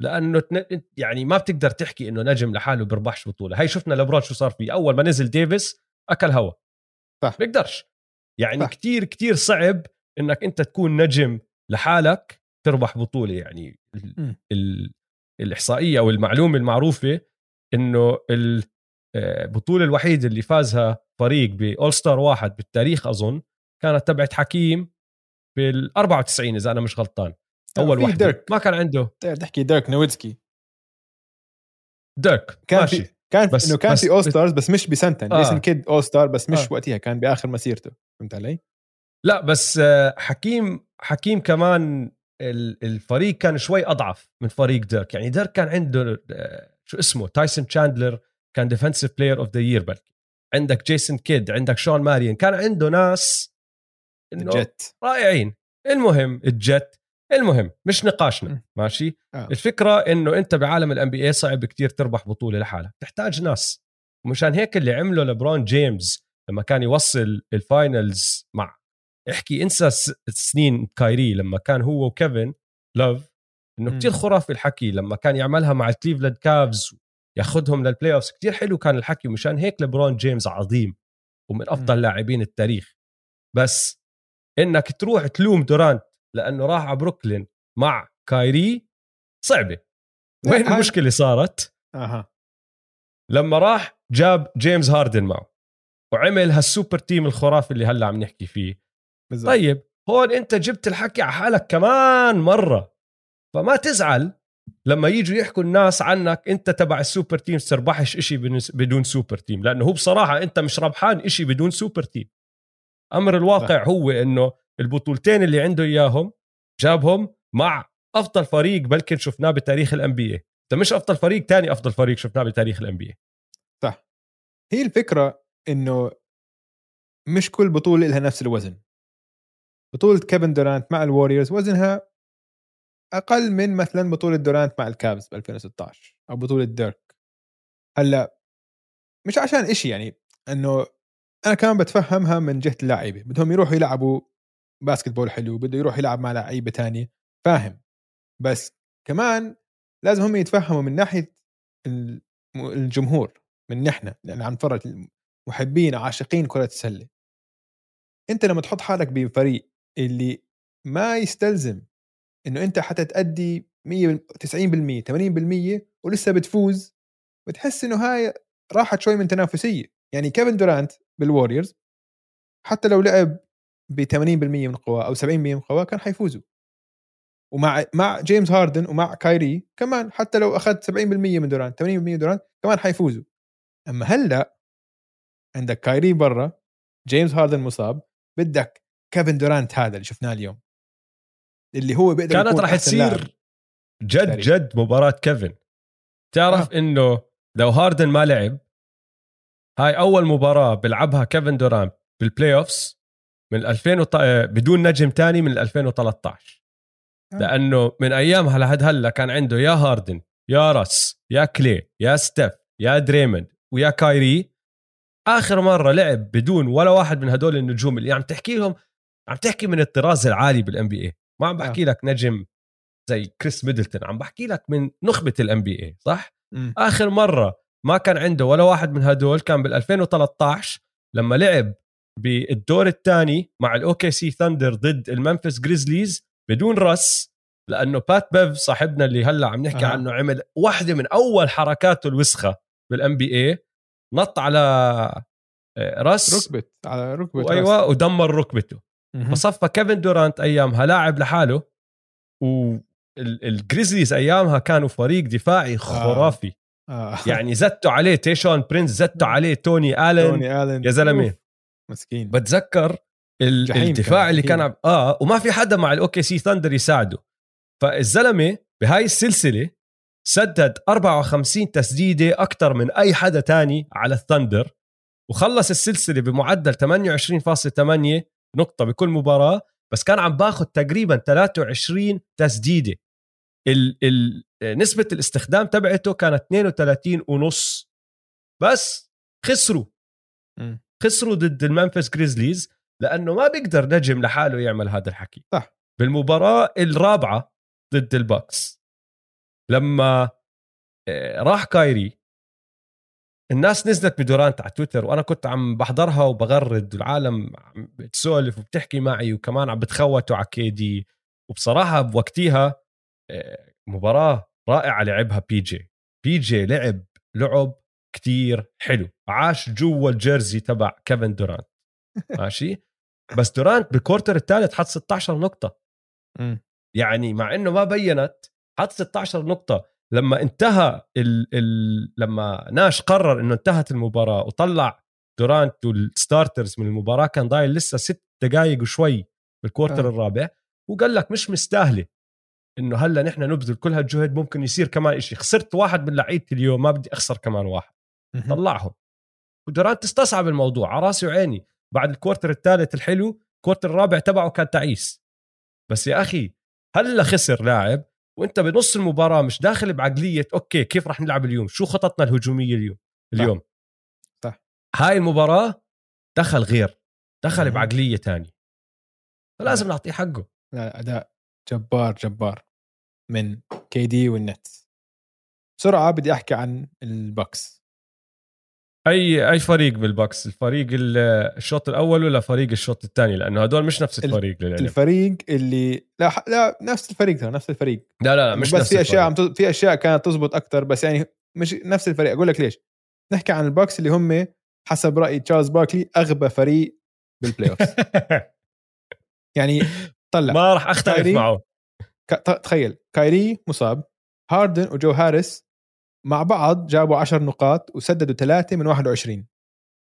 Speaker 1: لأنه تن- يعني ما بتقدر تحكي إنه نجم لحاله بيربحش بطولة. هاي شفنا لبرون شو صار فيه. أول ما نزل ديفيس أكل هوا.
Speaker 2: صح.
Speaker 1: بيقدرش يعني
Speaker 2: صح.
Speaker 1: كتير كتير صعب إنك أنت تكون نجم لحالك تربح بطولة يعني ال-
Speaker 2: م.
Speaker 1: ال- الإحصائية أو المعلومة المعروفة إنه البطوله الوحيدة اللي فازها فريق باول ستار واحد بالتاريخ أظن كانت تبعت حكيم بال 94 إذا أنا مش غلطان أول
Speaker 2: في
Speaker 1: واحدة
Speaker 2: ديرك.
Speaker 1: ما كان عنده
Speaker 2: تحكي ديرك نويتسكي
Speaker 1: ديرك
Speaker 2: كان
Speaker 1: ماشي
Speaker 2: في كان
Speaker 1: بس-
Speaker 2: إنه كان
Speaker 1: بس-
Speaker 2: في all stars بس مش بسنتين
Speaker 1: آه.
Speaker 2: جيسون كيد all star بس مش
Speaker 1: آه.
Speaker 2: وقتها كان بآخر مسيرته فهمت علي؟
Speaker 1: لا بس آه، حكيم حكيم كمان ال- الفريق كان شوي أضعف من فريق ديرك. يعني ديرك كان عنده آه، شو اسمه تايسون تشاندلر كان defensive player of the year بلكي. عندك جيسون كيد عندك شون ماريان كان عنده ناس
Speaker 2: legit
Speaker 1: رائعين. المهم legit المهم مش نقاشنا. ماشي؟
Speaker 2: آه.
Speaker 1: الفكرة إنه أنت بعالم ال NBA صعب كتير تربح بطولة لحالك. تحتاج ناس. ومشان هيك اللي عمله لبرون جيمس لما كان يوصل ال finals مع احكي انسى سنين كايري لما كان هو وكيفن لوف إنه
Speaker 2: مم.
Speaker 1: كتير خرافي الحكي لما كان يعملها مع الكليفلاند كافز ياخذهم لل playoffs كثير حلو كان الحكي ومشان هيك لبرون جيمس عظيم ومن أفضل لاعبين التاريخ. بس إنك تروح تلوم دورانت لأنه راح على بروكلين مع كايري صعبة. وين المشكلة صارت؟
Speaker 2: أها.
Speaker 1: لما راح جاب جيمس هاردن معه. وعمل هال super team الخرافي اللي هلا عم نحكي فيه.
Speaker 2: بالضبط.
Speaker 1: طيب هون انت جبت الحكي على حالك كمان مرة. فما تزعل لما يجوا يحكوا الناس عنك انت تبع ال super team تربحش بنس- بدون super team. لأنه هو بصراحة انت مش ربحان إشي بدون super team. أمر الواقع هو إنه البطولتين اللي عنده إياهم جابهم مع أفضل فريق بلكن شفناه بتاريخ ال NBA مش أفضل فريق تاني أفضل فريق شفناه بتاريخ ال NB
Speaker 2: صح. هي الفكرة إنه مش كل بطولة لها نفس الوزن. بطولة كيفن دورانت مع الوريورز وزنها أقل من مثلا بطولة دورانت مع الكافز ب 2016 أو بطولة ديرك هلأ مش عشان إشي يعني إنه أنا كمان بتفهمها من جهة اللاعيبه بدهم يروحوا يلعبوا باسكت بول حلو بده يروح يلعب مع لعيبة تانية. فاهم. بس كمان لازم هم يتفهموا من ناحية الجمهور من نحن لأن عم نتفرج محبين عاشقين كرة السلة. أنت لما تحط حالك بفريق اللي ما يستلزم إنه أنت حتى تأدي 100 90% 80% ولسه بتفوز بتحس إنه هاي راحت شوي من تنافسية. يعني كيفن دورانت بالوريورز حتى لو لعب ب 80% من قواه أو 70% من قواه كان حيفوزوا. ومع مع جيمس هاردن ومع كايري كمان حتى لو أخذت 70% من دورانت 80% من دورانت كمان حيفوزوا. أما هلأ عندك كايري برا جيمس هاردن مصاب بدك كيفن دورانت هذا اللي شفناه اليوم اللي هو بيقدر
Speaker 1: كانت راح. تصير جد
Speaker 2: تاريخ.
Speaker 1: جد مباراة كيفن تعرف
Speaker 2: آه.
Speaker 1: إنه لو هاردن ما لعب هاي أول مباراة بيلعبها كيفن دورانت بال playoffs من 2000 وط... آه، بدون نجم تاني من 2013
Speaker 2: آه.
Speaker 1: لأنه من ايامها لحد هلا كان عنده يا هاردن يا رس يا كلاي يا ستيف يا دريموند ويا كايري آخر مرة لعب بدون ولا واحد من هدول النجوم اللي عم تحكي لهم عم تحكي من الطراز العالي بال NBA ما عم بحكي لك نجم زي كريس ميدلتون عم بحكي لك من نخبة ال NBA صح
Speaker 2: مم.
Speaker 1: آخر مرة ما كان عنده ولا واحد من هدول كان بال 2013 لما لعب بالدور الثاني مع ال OKC Thunder ضد ال Memphis Grizzlies بدون راس لأنه Pat Bev صاحبنا اللي هلأ عم نحكي
Speaker 2: أها.
Speaker 1: عنه عمل واحدة من أول حركاته الوسخة بال NBA نط على آه، راس
Speaker 2: ركبت على ركبة
Speaker 1: وأيوة ودمر ركبته. فصفى كيفن دورانت أيامها لاعب لحاله وال Grizzlies أيامها كانوا فريق دفاعي خرافي
Speaker 2: آه. [laughs]
Speaker 1: يعني زتوا عليه تيشون برينس زتوا [laughs] عليه توني آلن
Speaker 2: توني آلن
Speaker 1: يا.
Speaker 2: أوف. مسكين
Speaker 1: بتذكر الدفاع
Speaker 2: كان،
Speaker 1: اللي كان. عم آه وما في حدا مع ال OKC Thunder يساعده فالزلمة بهاي السلسلة سدد 54 تسديدة أكثر من أي حدا تاني على ال Thunder وخلص السلسلة بمعدل 28.8 نقطة بكل مباراة بس كان عم باخذ تقريبا 23 تسديدة. ال ال نسبة الاستخدام تبعته كانت 32 ونص. بس خسروا. خسروا ضد ال Memphis Grizzlies لأنه ما بيقدر نجم لحاله يعمل هذا الحكي.
Speaker 2: صح.
Speaker 1: بالمباراة الرابعة ضد ال Bucks لما آه، راح كايري الناس نزلت بدورانت على تويتر وأنا كنت عم بحضرها وبغرد والعالم بتسولف وبتحكي معي وكمان عم بتخوتوا على KD. وبصراحة بوقتيها آه، مباراة رائعة لعبها PJ. PJ لعب لعب كتير حلو. عاش جوا ال jersey تبع كيفن دورانت. [laughs] ماشي؟ بس دورانت بال quarter الثالث حط 16
Speaker 2: نقطة.
Speaker 1: يعني مع إنه ما بينت حط 16 نقطة. لما انتهى ال ال لما ناش قرر إنه انتهت المباراة وطلع دورانت وال starters من المباراة كان ضايل لسه ست دقائق وشوي بال
Speaker 2: quarter
Speaker 1: آه. الرابع وقال لك مش مستاهلة إنه هلأ نحن نبذل كل هالجهد ممكن يصير كمان إشي. خسرت واحد من لعيبتي اليوم ما بدي أخسر كمان واحد. طلعهم. ودورانت استصعب الموضوع على راسي وعيني. بعد ال quarter الثالث الحلو ال quarter الرابع تبعه كان تعيس. بس يا أخي هلأ خسر لاعب وانت بنص المباراة مش داخل بعقلية okay كيف رح نلعب اليوم؟ شو خططنا الهجومية اليوم؟ اليوم؟
Speaker 2: صح.
Speaker 1: هاي المباراة دخل غير دخل
Speaker 2: مهم.
Speaker 1: بعقلية تانية. فلازم نعطيه حقه.
Speaker 2: لا أداء جبار جبار. من KD وال Nets بسرعة بدي أحكي عن ال
Speaker 1: Bucks أي أي فريق بال Bucks الفريق ال- الشوط الأول ولا فريق الشوط الثاني؟ لأنه هدول مش نفس الفريق للعلم
Speaker 2: الفريق اللي لا لا نفس الفريق ترى نفس الفريق.
Speaker 1: لا لا, لا مش
Speaker 2: بس
Speaker 1: نفس
Speaker 2: في
Speaker 1: أشياء.
Speaker 2: عم تز- في أشياء كانت تزبط أكثر بس يعني مش نفس الفريق. أقول لك ليش. نحكي عن ال Bucks اللي هم حسب رأي تشارلز باركلي أغبى فريق بال playoff [laughs] يعني طلع.
Speaker 1: ما راح
Speaker 2: أختلف؟
Speaker 1: معه.
Speaker 2: تخيل. كايري مصاب هاردن وجو هاريس مع بعض جابوا 10 نقاط وسددوا ثلاثة من 21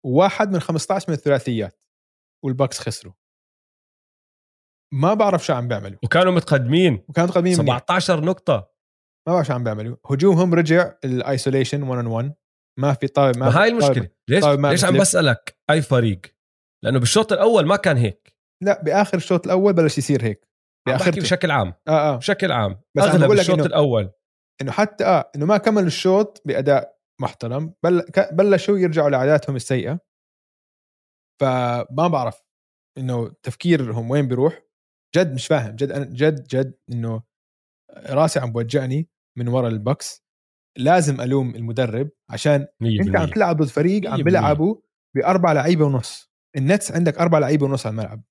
Speaker 2: وواحد من 15 من الثلاثيات. وال Bucks خسروا. ما بعرف شو عم بيعملوا.
Speaker 1: وكانوا متقدمين.
Speaker 2: وكانوا منيح.
Speaker 1: 17 نقطة.
Speaker 2: ما بعرف شو عم بيعملوا. هجومهم رجع ال isolation 1 on 1 ما في طاوله
Speaker 1: ما,
Speaker 2: ما
Speaker 1: هاي المشكلة. ليش ليش عم. بسألك أي فريق؟ لأنه بالشوط الأول ما كان هيك.
Speaker 2: لا بآخر الشوط الأول بلش يصير هيك.
Speaker 1: عم بحكي بشكل عام.
Speaker 2: آه آه.
Speaker 1: بشكل عام.
Speaker 2: بس أغلب
Speaker 1: الشوط الأول.
Speaker 2: إنه حتى آه إنه ما كملوا الشوط بأداء محترم بل بلشوا يرجعوا لعاداتهم السيئة. فما بعرف إنه تفكيرهم وين بيروح. جد مش فاهم جد أنا جد جد إنه راسي عم بوجعني من ورا ال Bucks لازم ألوم المدرب عشان
Speaker 1: 100%
Speaker 2: أنت عم تلعب ضد فريق عم
Speaker 1: 100%.
Speaker 2: بيلعبوا بأربع لعيبة ونص. ال Nets عندك أربع لعيبة ونص على الملعب.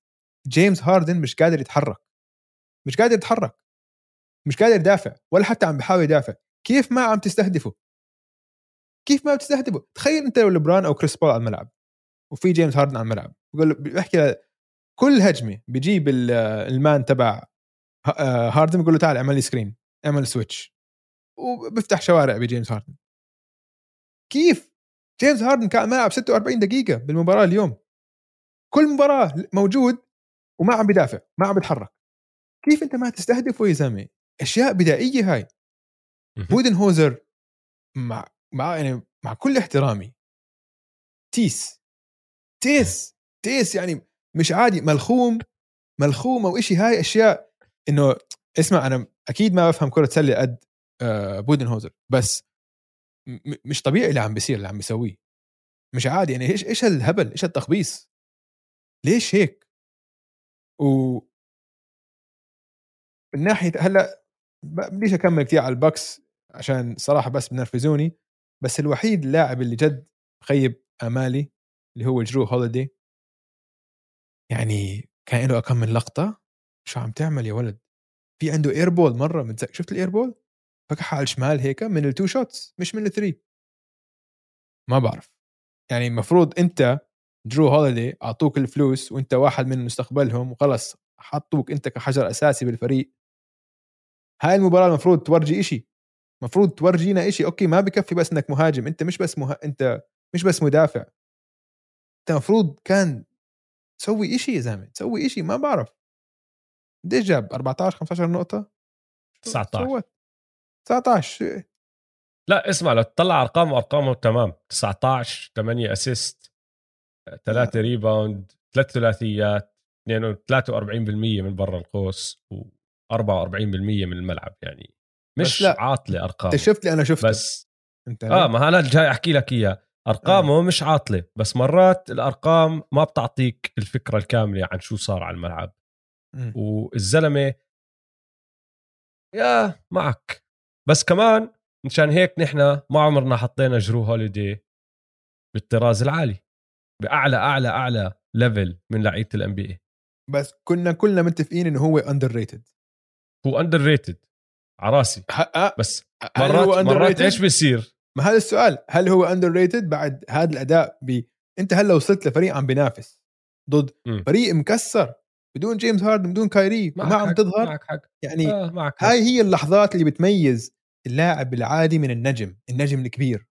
Speaker 2: جيمس هاردن مش قادر يتحرك. مش قادر يتحرك. مش قادر يدافع ولا حتى عم بيحاول يدافع. كيف ما عم تستهدفه؟ كيف ما بتستهدفه تخيل انت لو لبران أو كريس بول على الملعب وفي جيمس هاردن على الملعب بقول بحكي كل هجمة بيجيب ال- ال man تبع آه، هاردن بيقول له تعال اعمل لي screen اعمل switch وبفتح شوارع بجيمس هاردن. كيف؟ جيمس هاردن كان الملعب 46 دقيقة بالمباراة اليوم. كل مباراة موجود وما عم بدافع ما عم بيتحرك. كيف انت ما تستهدفه يا زلمة؟ أشياء بدائية هاي. بودن هوزر مع مع يعني مع كل احترامي. تيس. تيس. تيس يعني مش عادي ملخوم. ملخوم أو شيء هاي أشياء إنه اسمع أنا أكيد ما بفهم كرة سلة قد آه، بودن هوزر بس مش طبيعي اللي عم بيصير اللي عم بيسويه. مش عادي. يعني إيش إيش هالهبل؟ إيش التخبيص ليش هيك؟ و من ناحيه هلأ بديش أكمل كثير على ال Bucks عشان صراحة بس بنرفزوني بس الوحيد اللاعب اللي جد خيب أمالي اللي هو جرو هوليدي. يعني كان له كم من لقطة؟ شو عم تعمل يا ولد؟ في عنده airball مرة متذكر شفت ال airball فكحها على الشمال هيك من ال two shots مش من ال three ما بعرف. يعني المفروض أنت جرو هوليدي أعطوك الفلوس وأنت واحد من مستقبلهم وخلص حطوك أنت كحجر أساسي بالفريق هاي المباراة المفروض تورجي إشي. المفروض تورجينا إشي. أوكي ما بكفي بس إنك مهاجم. أنت مش بس مه... أنت مش بس مدافع. أنت المفروض كان تسوي إشي يا زلمة. تسوي إشي. ما بعرف. قديش جاب؟ 14 15 نقطة؟
Speaker 1: 19
Speaker 2: سوت 19
Speaker 1: لا اسمع لو تطلع ارقامه ارقامه تمام. 19 8 assist 3 rebound 3 ثلاثيات 42% من برا القوس و44% من الملعب يعني. مش
Speaker 2: لا.
Speaker 1: عاطلة أرقامه.
Speaker 2: انت شفت لي أنا شفته.
Speaker 1: بس
Speaker 2: أنت
Speaker 1: آه ما أنا جاي أحكي لك إياه. أرقامه آه. مش عاطلة بس مرات الأرقام ما بتعطيك الفكرة الكاملة عن شو صار على الملعب.
Speaker 2: مم.
Speaker 1: والزلمة يا معك. بس كمان مشان هيك نحن ما عمرنا حطينا جرو هوليدي بالطراز العالي بأعلى أعلى أعلى level من لعيبة ال NBA
Speaker 2: بس كنا كلنا متفقين إنه هو underrated
Speaker 1: هو underrated على راسي بس
Speaker 2: هل
Speaker 1: مرات
Speaker 2: هو
Speaker 1: مرات؟ إيش بيصير
Speaker 2: ما هذا السؤال هل هو underrated بعد هذا الأداء ب... أنت هلا وصلت لفريق عم بينافس ضد
Speaker 1: مم.
Speaker 2: فريق مكسر بدون جيمس هاردن بدون كايري ما عم تظهر
Speaker 1: معك حق
Speaker 2: يعني
Speaker 1: آه معك حق.
Speaker 2: هاي هي اللحظات اللي بتميز اللاعب العادي من النجم النجم الكبير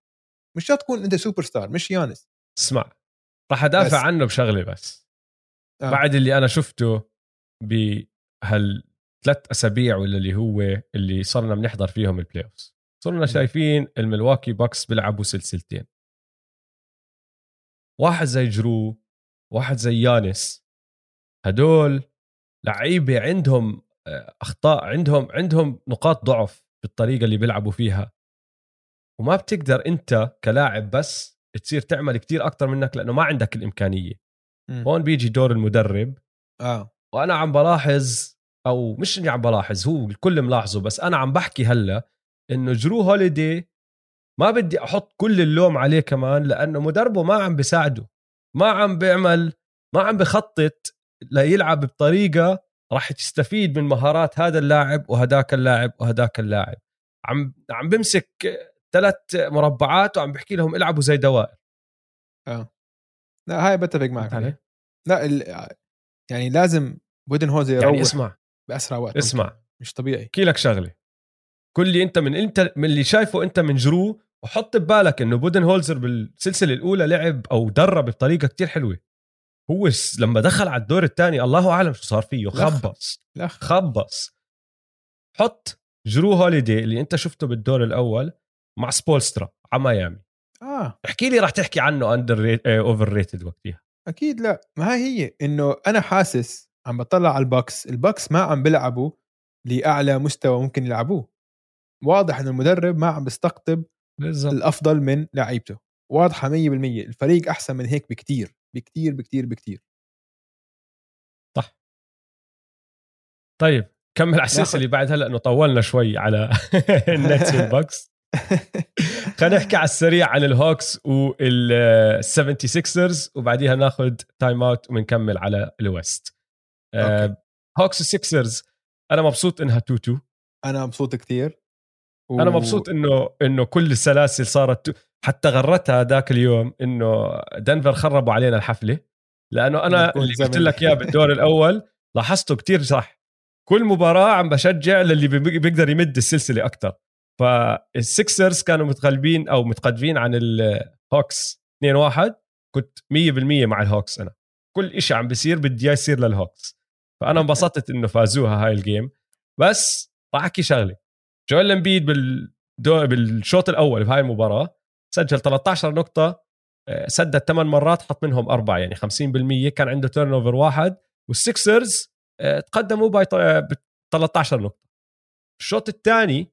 Speaker 2: مش شرط تكون أنت سوبر ستار مش يانس
Speaker 1: اسمع راح أدافع
Speaker 2: بس-
Speaker 1: عنه بشغلة بس
Speaker 2: آه.
Speaker 1: آه. بعد اللي أنا شفته بهالثلاث أسابيع ولا اللي هو اللي صرنا بنحضر فيهم ال playoffs صرنا شايفين الملواكي باكس بيلعبوا سلسلتين. واحد زي جرو واحد زي يانس هدول لعيبة عندهم آه، أخطاء عندهم عندهم نقاط ضعف بالطريقة اللي بيلعبوا فيها. وما بتقدر أنت كلاعب بس تصير تعمل كتير أكتر منك لأنه ما عندك الإمكانية.
Speaker 2: مم.
Speaker 1: هون بيجي دور المدرب.
Speaker 2: آه.
Speaker 1: وأنا عم بلاحظ أو مش إني عم بلاحظ هو الكل ملاحظه بس أنا عم بحكي هلأ إنه جرو هوليدي ما بدي أحط كل اللوم عليه كمان لأنه مدربه ما عم بيساعده ما عم بيعمل ما عم بخطط ليلعب بطريقة راح تستفيد من مهارات هذا اللاعب وهداك اللاعب وهداك اللاعب. عم عم بمسك ثلاث مربعات وعم بحكي لهم إلعبوا زي دوائر.
Speaker 2: آه. لا هاي بتفق معك عليه. لا ال... يعني لازم بودن هوزي يروح.
Speaker 1: يعني اسمع
Speaker 2: بأسرع وقت.
Speaker 1: اسمع.
Speaker 2: ممكن. مش طبيعي.
Speaker 1: احكي لك شغلة. كل اللي أنت من إنت من اللي شايفه أنت من جرو وحط ببالك إنه بودن هولزر بالسلسلة الأولى لعب أو درب بطريقة كتير حلوة. هو لما دخل على الدور الثاني الله أعلم شو صار فيه. خبص.
Speaker 2: لخ.
Speaker 1: خبص. حط جرو هوليدي اللي أنت شفته بالدور الأول مع سبولسترا على ميامي.
Speaker 2: آه.
Speaker 1: احكي لي راح تحكي عنه underrated overrated وقتها
Speaker 2: أكيد لا. ما هي هي إنه أنا حاسس عم بطلع على البكس. البكس ما عم بيلعبوا لأعلى مستوى ممكن يلعبوه. واضح إنه المدرب ما عم بيستقطب الأفضل من لعيبته. واضحة 100% الفريق أحسن من هيك بكتير. بكتير بكتير بكتير.
Speaker 1: صح. طيب كمل على السلسله اللي بعد هلأ إنه طولنا شوي على [laughs] النتس والبكس [laughs] خلينا نحكي على السريع عن الهوكس وال سيكسرز وبعديها ناخذ time out وبنكمل على ال West. هوكس والسيكسرز أنا مبسوط إنها 2 2
Speaker 2: أنا مبسوط كتير. و...
Speaker 1: أنا مبسوط إنه إنه كل السلاسل صارت حتى غرتها ذاك اليوم إنه دنفر خربوا علينا الحفلة. لأنه أنا اللي قلت لك إياه بالدور [laughs] الأول لاحظته كتير صح. كل مباراة عم بشجع للي بيقدر يمد السلسلة أكثر فالسكسرز كانوا متغلبين أو متقدمين عن الهوكس 2-1 كنت 100% مع الهوكس أنا. كل شيء عم بيصير بدي إياه يصير للهوكس فأنا انبسطت إنه فازوها هاي ال game بس راح أحكي شغلة. جويل امبيد بالدو بالشوط الأول بهاي المباراة سجل 13 نقطة آه، سدد 8 مرات حط منهم أربعة يعني 50% كان عنده turnover واحد. والسكسرز آه، تقدموا by 13 نقطة. الشوط الثاني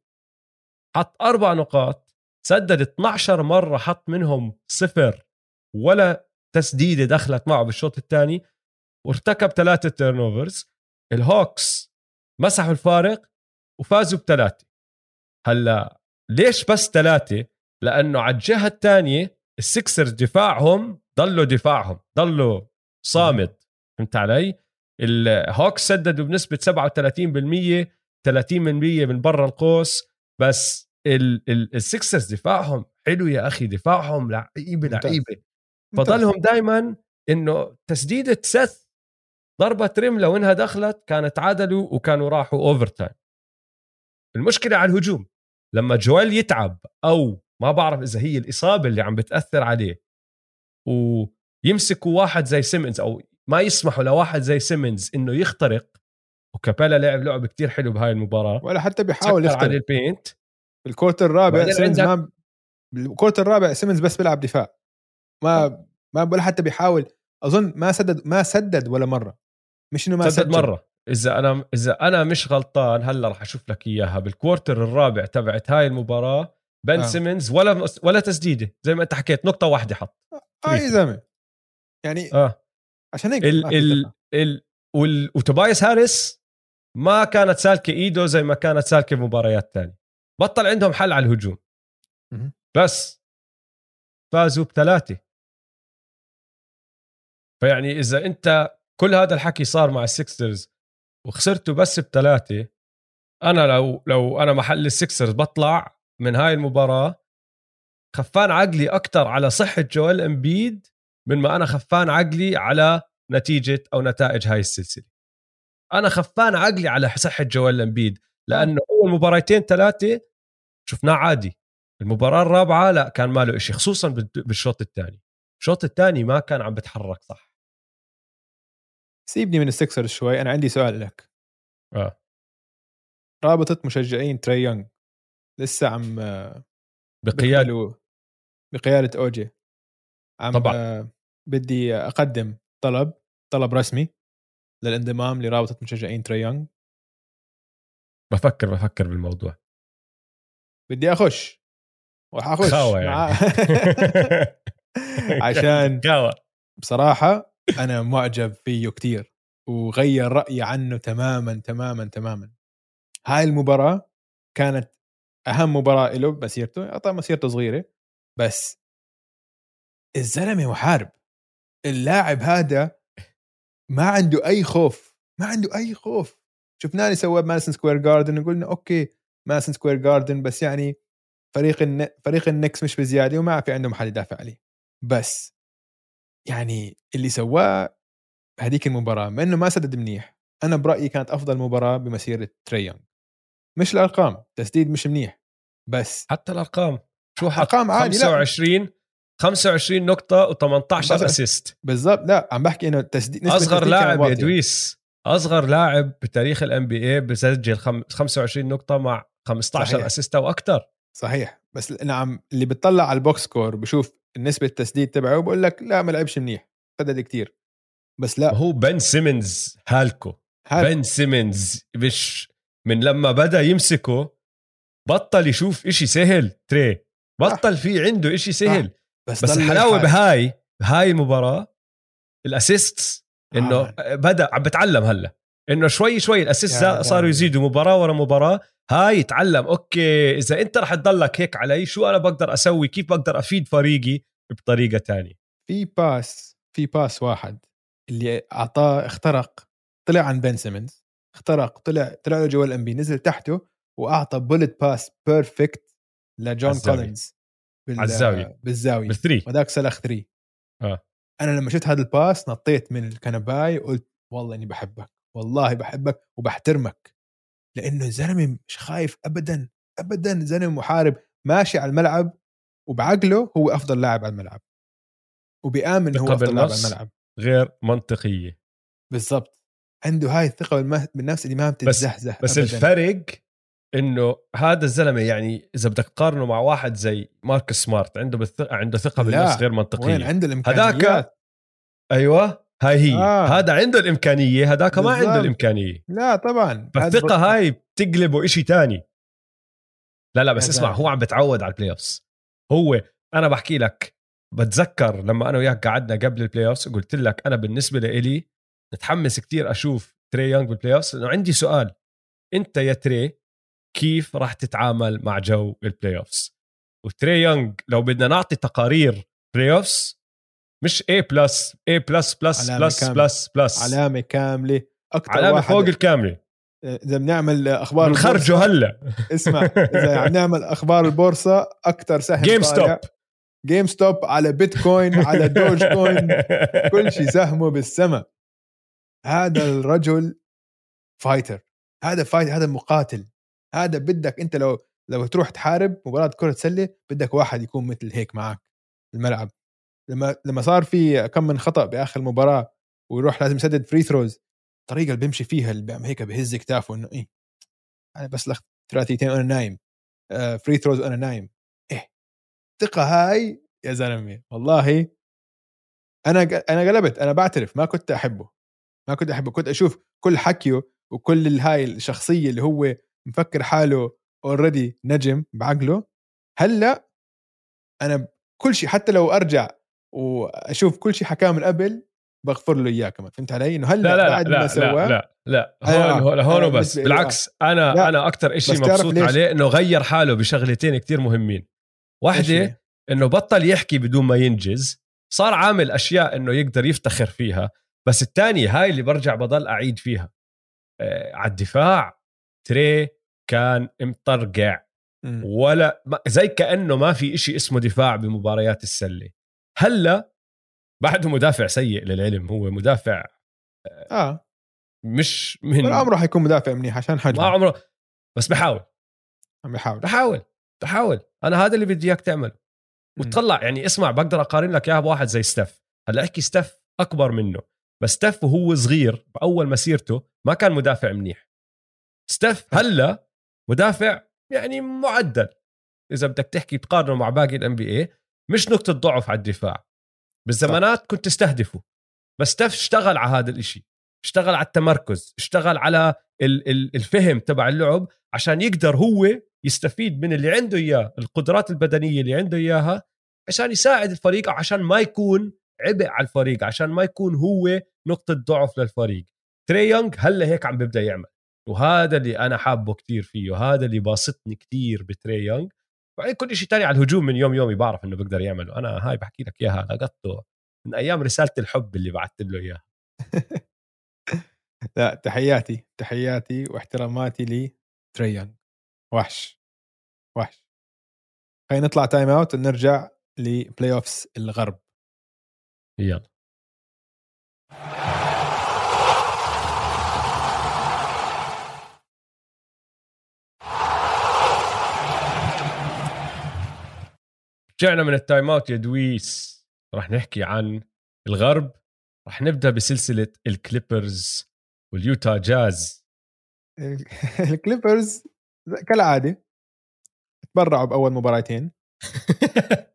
Speaker 1: حط أربع نقاط سدد 12 مرة حط منهم صفر ولا تسديدة دخلت معه بالشوط الثاني. وارتكب ثلاثة turnovers الهوكس مسحوا الفارق وفازوا بثلاثة. هلا ليش بس ثلاثة؟ لأنه على الجهة الثانية السكسرز دفاعهم ضلوا دفاعهم ضلوا صامد. فهمت علي؟ الهوكس سددوا بنسبة 37% 30% من برا القوس. بس السكسرز دفاعهم حلو يا أخي دفاعهم لعيبة لعيبة. فضلهم دائما إنه تسديدة سث ضربة rim لو إنها دخلت كانت تعادلوا وكانوا راحوا overtime المشكلة على الهجوم. لما جويل يتعب أو ما بعرف إذا هي الإصابة اللي عم بتأثر عليه ويمسكوا واحد زي سيمنز أو ما يسمحوا لواحد زي سيمنز إنه يخترق وكابيلا لعب لعب كتير حلو بهاي المباراة.
Speaker 2: ولا حتى بيحاول
Speaker 1: يخترق على ال
Speaker 2: paint. ال quarter الرابع سيمنز ما بال quarter الرابع سيمنز بس بيلعب دفاع. ما ما ولا حتى بيحاول. أظن ما سدد ما سدد ولا مرة. مش إنه ما
Speaker 1: سدد سجل. مرة. إذا أنا إذا أنا مش غلطان هلأ رح أشوف لك إياها. بال quarter الرابع تبعت هاي المباراة بن آه. سيمنز ولا ولا تسديدة. زي ما أنت حكيت نقطة واحدة حط.
Speaker 2: آه يا زلمه يعني آه. عشان هيك
Speaker 1: ال ال ال وال وتوبايس هاريس ما كانت سالكة ايده زي ما كانت سالكة مباريات ثانية بطل عندهم حل على الهجوم. بس. فازوا بثلاثة. فيعني إذا أنت كل هذا الحكي صار مع السكسرز وخسرتوا بس بثلاثة. أنا لو لو أنا محل السكسرز بطلع من هاي المباراة خفان عقلي أكثر على صحة جوال إمبيد من ما أنا خفان عقلي على نتيجة أو نتائج هاي السلسلة. أنا خفان عقلي على صحة جوال إمبيد لأنه أول مباراتين ثلاثة شفناه عادي. المباراة الرابعة لا كان ما له شيء خصوصا بالشوط الثاني. الشوط الثاني ما كان عم بتحرك صح.
Speaker 2: سيبني من السكسر شوي أنا عندي سؤال لك.
Speaker 1: آه.
Speaker 2: رابطة مشجعين تري يونغ لسه عم
Speaker 1: بقيادة.
Speaker 2: بقيادة أوجي. عم طبعا. بدي أقدم طلب طلب رسمي للانضمام لرابطة مشجعين تري يونغ.
Speaker 1: بفكر بفكر بالموضوع.
Speaker 2: بدي أخش. وحاخش
Speaker 1: خاوة يعني. [laughs]
Speaker 2: عشان [laughs]
Speaker 1: خاوة.
Speaker 2: بصراحة أنا معجب فيه كتير وغير رأيي عنه تماما تماما تماما. هاي المباراة كانت أهم مباراة له بمسيرته أعطاه مسيرته صغيرة بس الزلمة محارب. اللاعب هذا ما عنده أي خوف ما عنده أي خوف. شفناه اللي سواه بماديسون سكوير جاردن وقلنا okay ماديسون سكوير جاردن بس يعني فريق الن... فريق النكس مش بزيادة وما في عندهم حد يدافع عليه. بس يعني اللي سواه هذيك المباراة ما إنه ما سدد منيح. أنا برأيي كانت أفضل مباراة بمسيرة تري يونغ. مش الأرقام تسديد مش منيح. بس
Speaker 1: حتى الأرقام. شو حط؟
Speaker 2: أرقام عاليه
Speaker 1: 25 لا. 25 نقطة و18 assist
Speaker 2: بالضبط لا. عم بحكي إنه تسديد
Speaker 1: أصغر لاعب يا دويس. أصغر لاعب بتاريخ ال NBA بسجل 25 نقطة مع 15 assist أو أكثر
Speaker 2: صحيح. بس نعم اللي بتطلع على ال box score بشوف نسبة التسديد تبعه بقول لك لا ما لعبش منيح سدد كتير. بس لا.
Speaker 1: هو بن سيمنز هالكو هالكو. بن سيمنز مش من لما بدأ يمسكه بطل يشوف إشي سهل تري. بطل في عنده إشي سهل. بس, بس الحلاوه بهاي بهاي المباراة ال assist إنه آه. بدأ عم بتعلم هلأ. إنه شوي شوي ال assist صاروا يزيدوا مباراة ورا مباراة. هاي يتعلم okay إذا أنت رح تضلك هيك علي شو أنا بقدر أسوي؟ كيف بقدر أفيد فريقي بطريقة تانية؟
Speaker 2: في pass في pass واحد اللي أعطاه اخترق طلع عن بن سيمنز. اخترق طلع طلع له جوا ال B نزل تحته وأعطى bullet pass perfect لجون كولينز
Speaker 1: بال... الزاويه
Speaker 2: بالزاوية.
Speaker 1: بال three.
Speaker 2: وذاك سلخ three.
Speaker 1: آه.
Speaker 2: أنا لما شفت هذا الباس نطيت من الكنباي وقلت والله إني بحبك والله بحبك وبحترمك. لأنه الزلمه مش خايف ابدا ابدا زلمة محارب ماشي على الملعب وبعقله هو أفضل لاعب على الملعب. وبيآمن هو أفضل لاعب على الملعب.
Speaker 1: غير منطقية.
Speaker 2: بالضبط. عنده هاي الثقة بالنفس اللي ما بتتزحزح
Speaker 1: بس, بس الفرق إنه هذا الزلمة يعني إذا بدك تقارنه مع واحد زي مارك سمارت عنده بالثقه عنده ثقة بالنفس غير منطقية.
Speaker 2: وين؟ عنده الإمكانيات. هذاك
Speaker 1: أيوه. هاي هي. آه. هذا عنده الإمكانية هذاك ما عنده الإمكانية.
Speaker 2: لا طبعا.
Speaker 1: فالثقة هاي بتقلبه إشي تاني. لا لا بس اسمع هو عم بتعود على ال playoffs هو أنا بحكي لك بتذكر لما أنا وياك قعدنا قبل ال playoffs قلت لك أنا بالنسبة لإلي متحمس كتير أشوف تري يونغ بال playoffs لأنه عندي سؤال. أنت يا تري كيف راح تتعامل مع جو ال playoffs وتري يونغ لو بدنا نعطي تقارير playoffs مش A plus A plus plus plus plus plus
Speaker 2: علامة كاملة.
Speaker 1: أكثر علامة فوق الكاملة.
Speaker 2: إذا بنعمل أخبار
Speaker 1: بنخرجه هلا. [laughs]
Speaker 2: اسمع إذا عم نعمل أخبار البورصة أكثر سهم
Speaker 1: جيم ستوب
Speaker 2: جيم ستوب على بيتكوين على دوج كوين [laughs] كل شيء سهمه بالسماء هذا الرجل fighter هذا fight هذا مقاتل. هذا بدك أنت لو لو تروح تحارب مباراة كرة سلة بدك واحد يكون مثل هيك معك. الملعب. لما لما صار في كم من خطأ بآخر المباراه ويروح لازم يسدد free throws الطريقة اللي بيمشي فيها اللي بيعمل هيك بهز كتافه إنه إيه أنا بس لخ ثلاثيتين وأنا نايم آه free throws وأنا نايم إيه الثقة هاي يا زلمة والله أنا أنا قلبت أنا بعترف ما كنت أحبه ما كنت أحبه كنت أشوف كل حكيه وكل هاي الشخصية اللي هو مفكر حاله اوريدي نجم بعقله هلأ أنا كل شيء حتى لو أرجع وأشوف كل شيء حكاه من قبل بغفر له إياه كمان فهمت علي؟ إنه هلأ
Speaker 1: لا لا بعد لا ما سواه لا لا لا هون آه هون بس بالعكس أنا لا. أنا أكثر شيء مبسوط عليه إنه غير حاله بشغلتين كتير مهمين. واحدة إنه بطل يحكي بدون ما ينجز صار عامل أشياء إنه يقدر يفتخر فيها بس الثانية هاي اللي برجع بضل أعيد فيها. آه على الدفاع تري كان مطرقع. ولا زي كأنه ما في إشي اسمه دفاع بمباريات السلة. هلا بعده مدافع سيء للعلم هو مدافع
Speaker 2: آه
Speaker 1: مش من
Speaker 2: ولا عمره حيكون مدافع منيح عشان حجمه.
Speaker 1: ما عمره بس بحاول.
Speaker 2: عم بحاول.
Speaker 1: بحاول بحاول. أنا هذا اللي بدي إياك تعمله وتطلع يعني اسمع بقدر أقارن لك اياها بواحد زي ستيف. هلأ احكي ستيف أكبر منه. بس ستيف وهو صغير بأول مسيرته ما كان مدافع منيح. ستيف هلأ مدافع يعني معدل. إذا بدك تحكي تقارنه مع باقي ال NBA مش نقطة ضعف على الدفاع. بالزمانات كنت تستهدفه بس اشتغل على هذا الإشي. اشتغل على التمركز. اشتغل على الفهم تبع اللعب عشان يقدر هو يستفيد من اللي عنده إياه القدرات البدنية اللي عنده إياها عشان يساعد الفريق عشان ما يكون عبء على الفريق عشان ما يكون هو نقطة ضعف للفريق. تري يونغ هلا هيك عم بيبدأ يعمل. وهذا اللي أنا حابه كتير فيه وهذا اللي باسطني كتير بتري يونغ. وبعدين كل شيء تاني على الهجوم من يوم يومي بعرف إنه بقدر يعمله. أنا هاي بحكي لك إياها لقطته من أيام رسالة الحب اللي بعثت له إياها. [laughs]
Speaker 2: لا تحياتي تحياتي واحتراماتي لتري يونغ. وحش وحش. خلينا نطلع time out ونرجع ل playoffs الغرب.
Speaker 1: يلا. رجعنا من ال time out يا دويس. راح نحكي عن الغرب. راح نبدأ بسلسلة الكليبرز واليوتا جاز. [laughs]
Speaker 2: الكليبرز كالعادة تبرعوا بأول مباراتين. [laughs]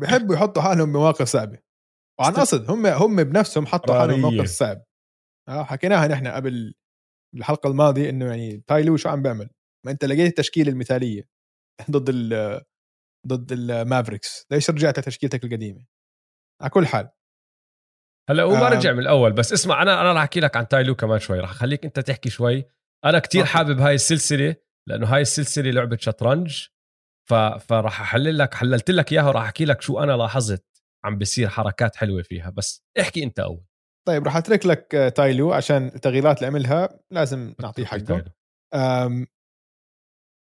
Speaker 2: بحبوا يحطوا حالهم بمواقف صعبة. وعن قصد هم هم بنفسهم حطوا حالهم بموقف صعب. آه حكيناها نحن قبل الحلقة الماضية إنه يعني تايلو شو عم بيعمل؟ ما أنت لقيت التشكيلة المثالية ضد ال ضد المافريكس ليش رجعت لتشكيلتك القديمة؟ على كل حال.
Speaker 1: هلأ هو ما رجع من الأول بس اسمع أنا أنا راح أحكي لك عن تايلو كمان شوي. راح أخليك أنت تحكي شوي. أنا كتير حابب هاي السلسلة لأنه هاي السلسلة لعبة شطرنج. ف... فراح أحلل لك حللت لك إياها وراح أحكي لك شو أنا لاحظت عم بيصير حركات حلوة فيها. بس احكي أنت أول.
Speaker 2: طيب راح أترك لك تايلو عشان التغييرات اللي عملها. لازم نعطيه حقه.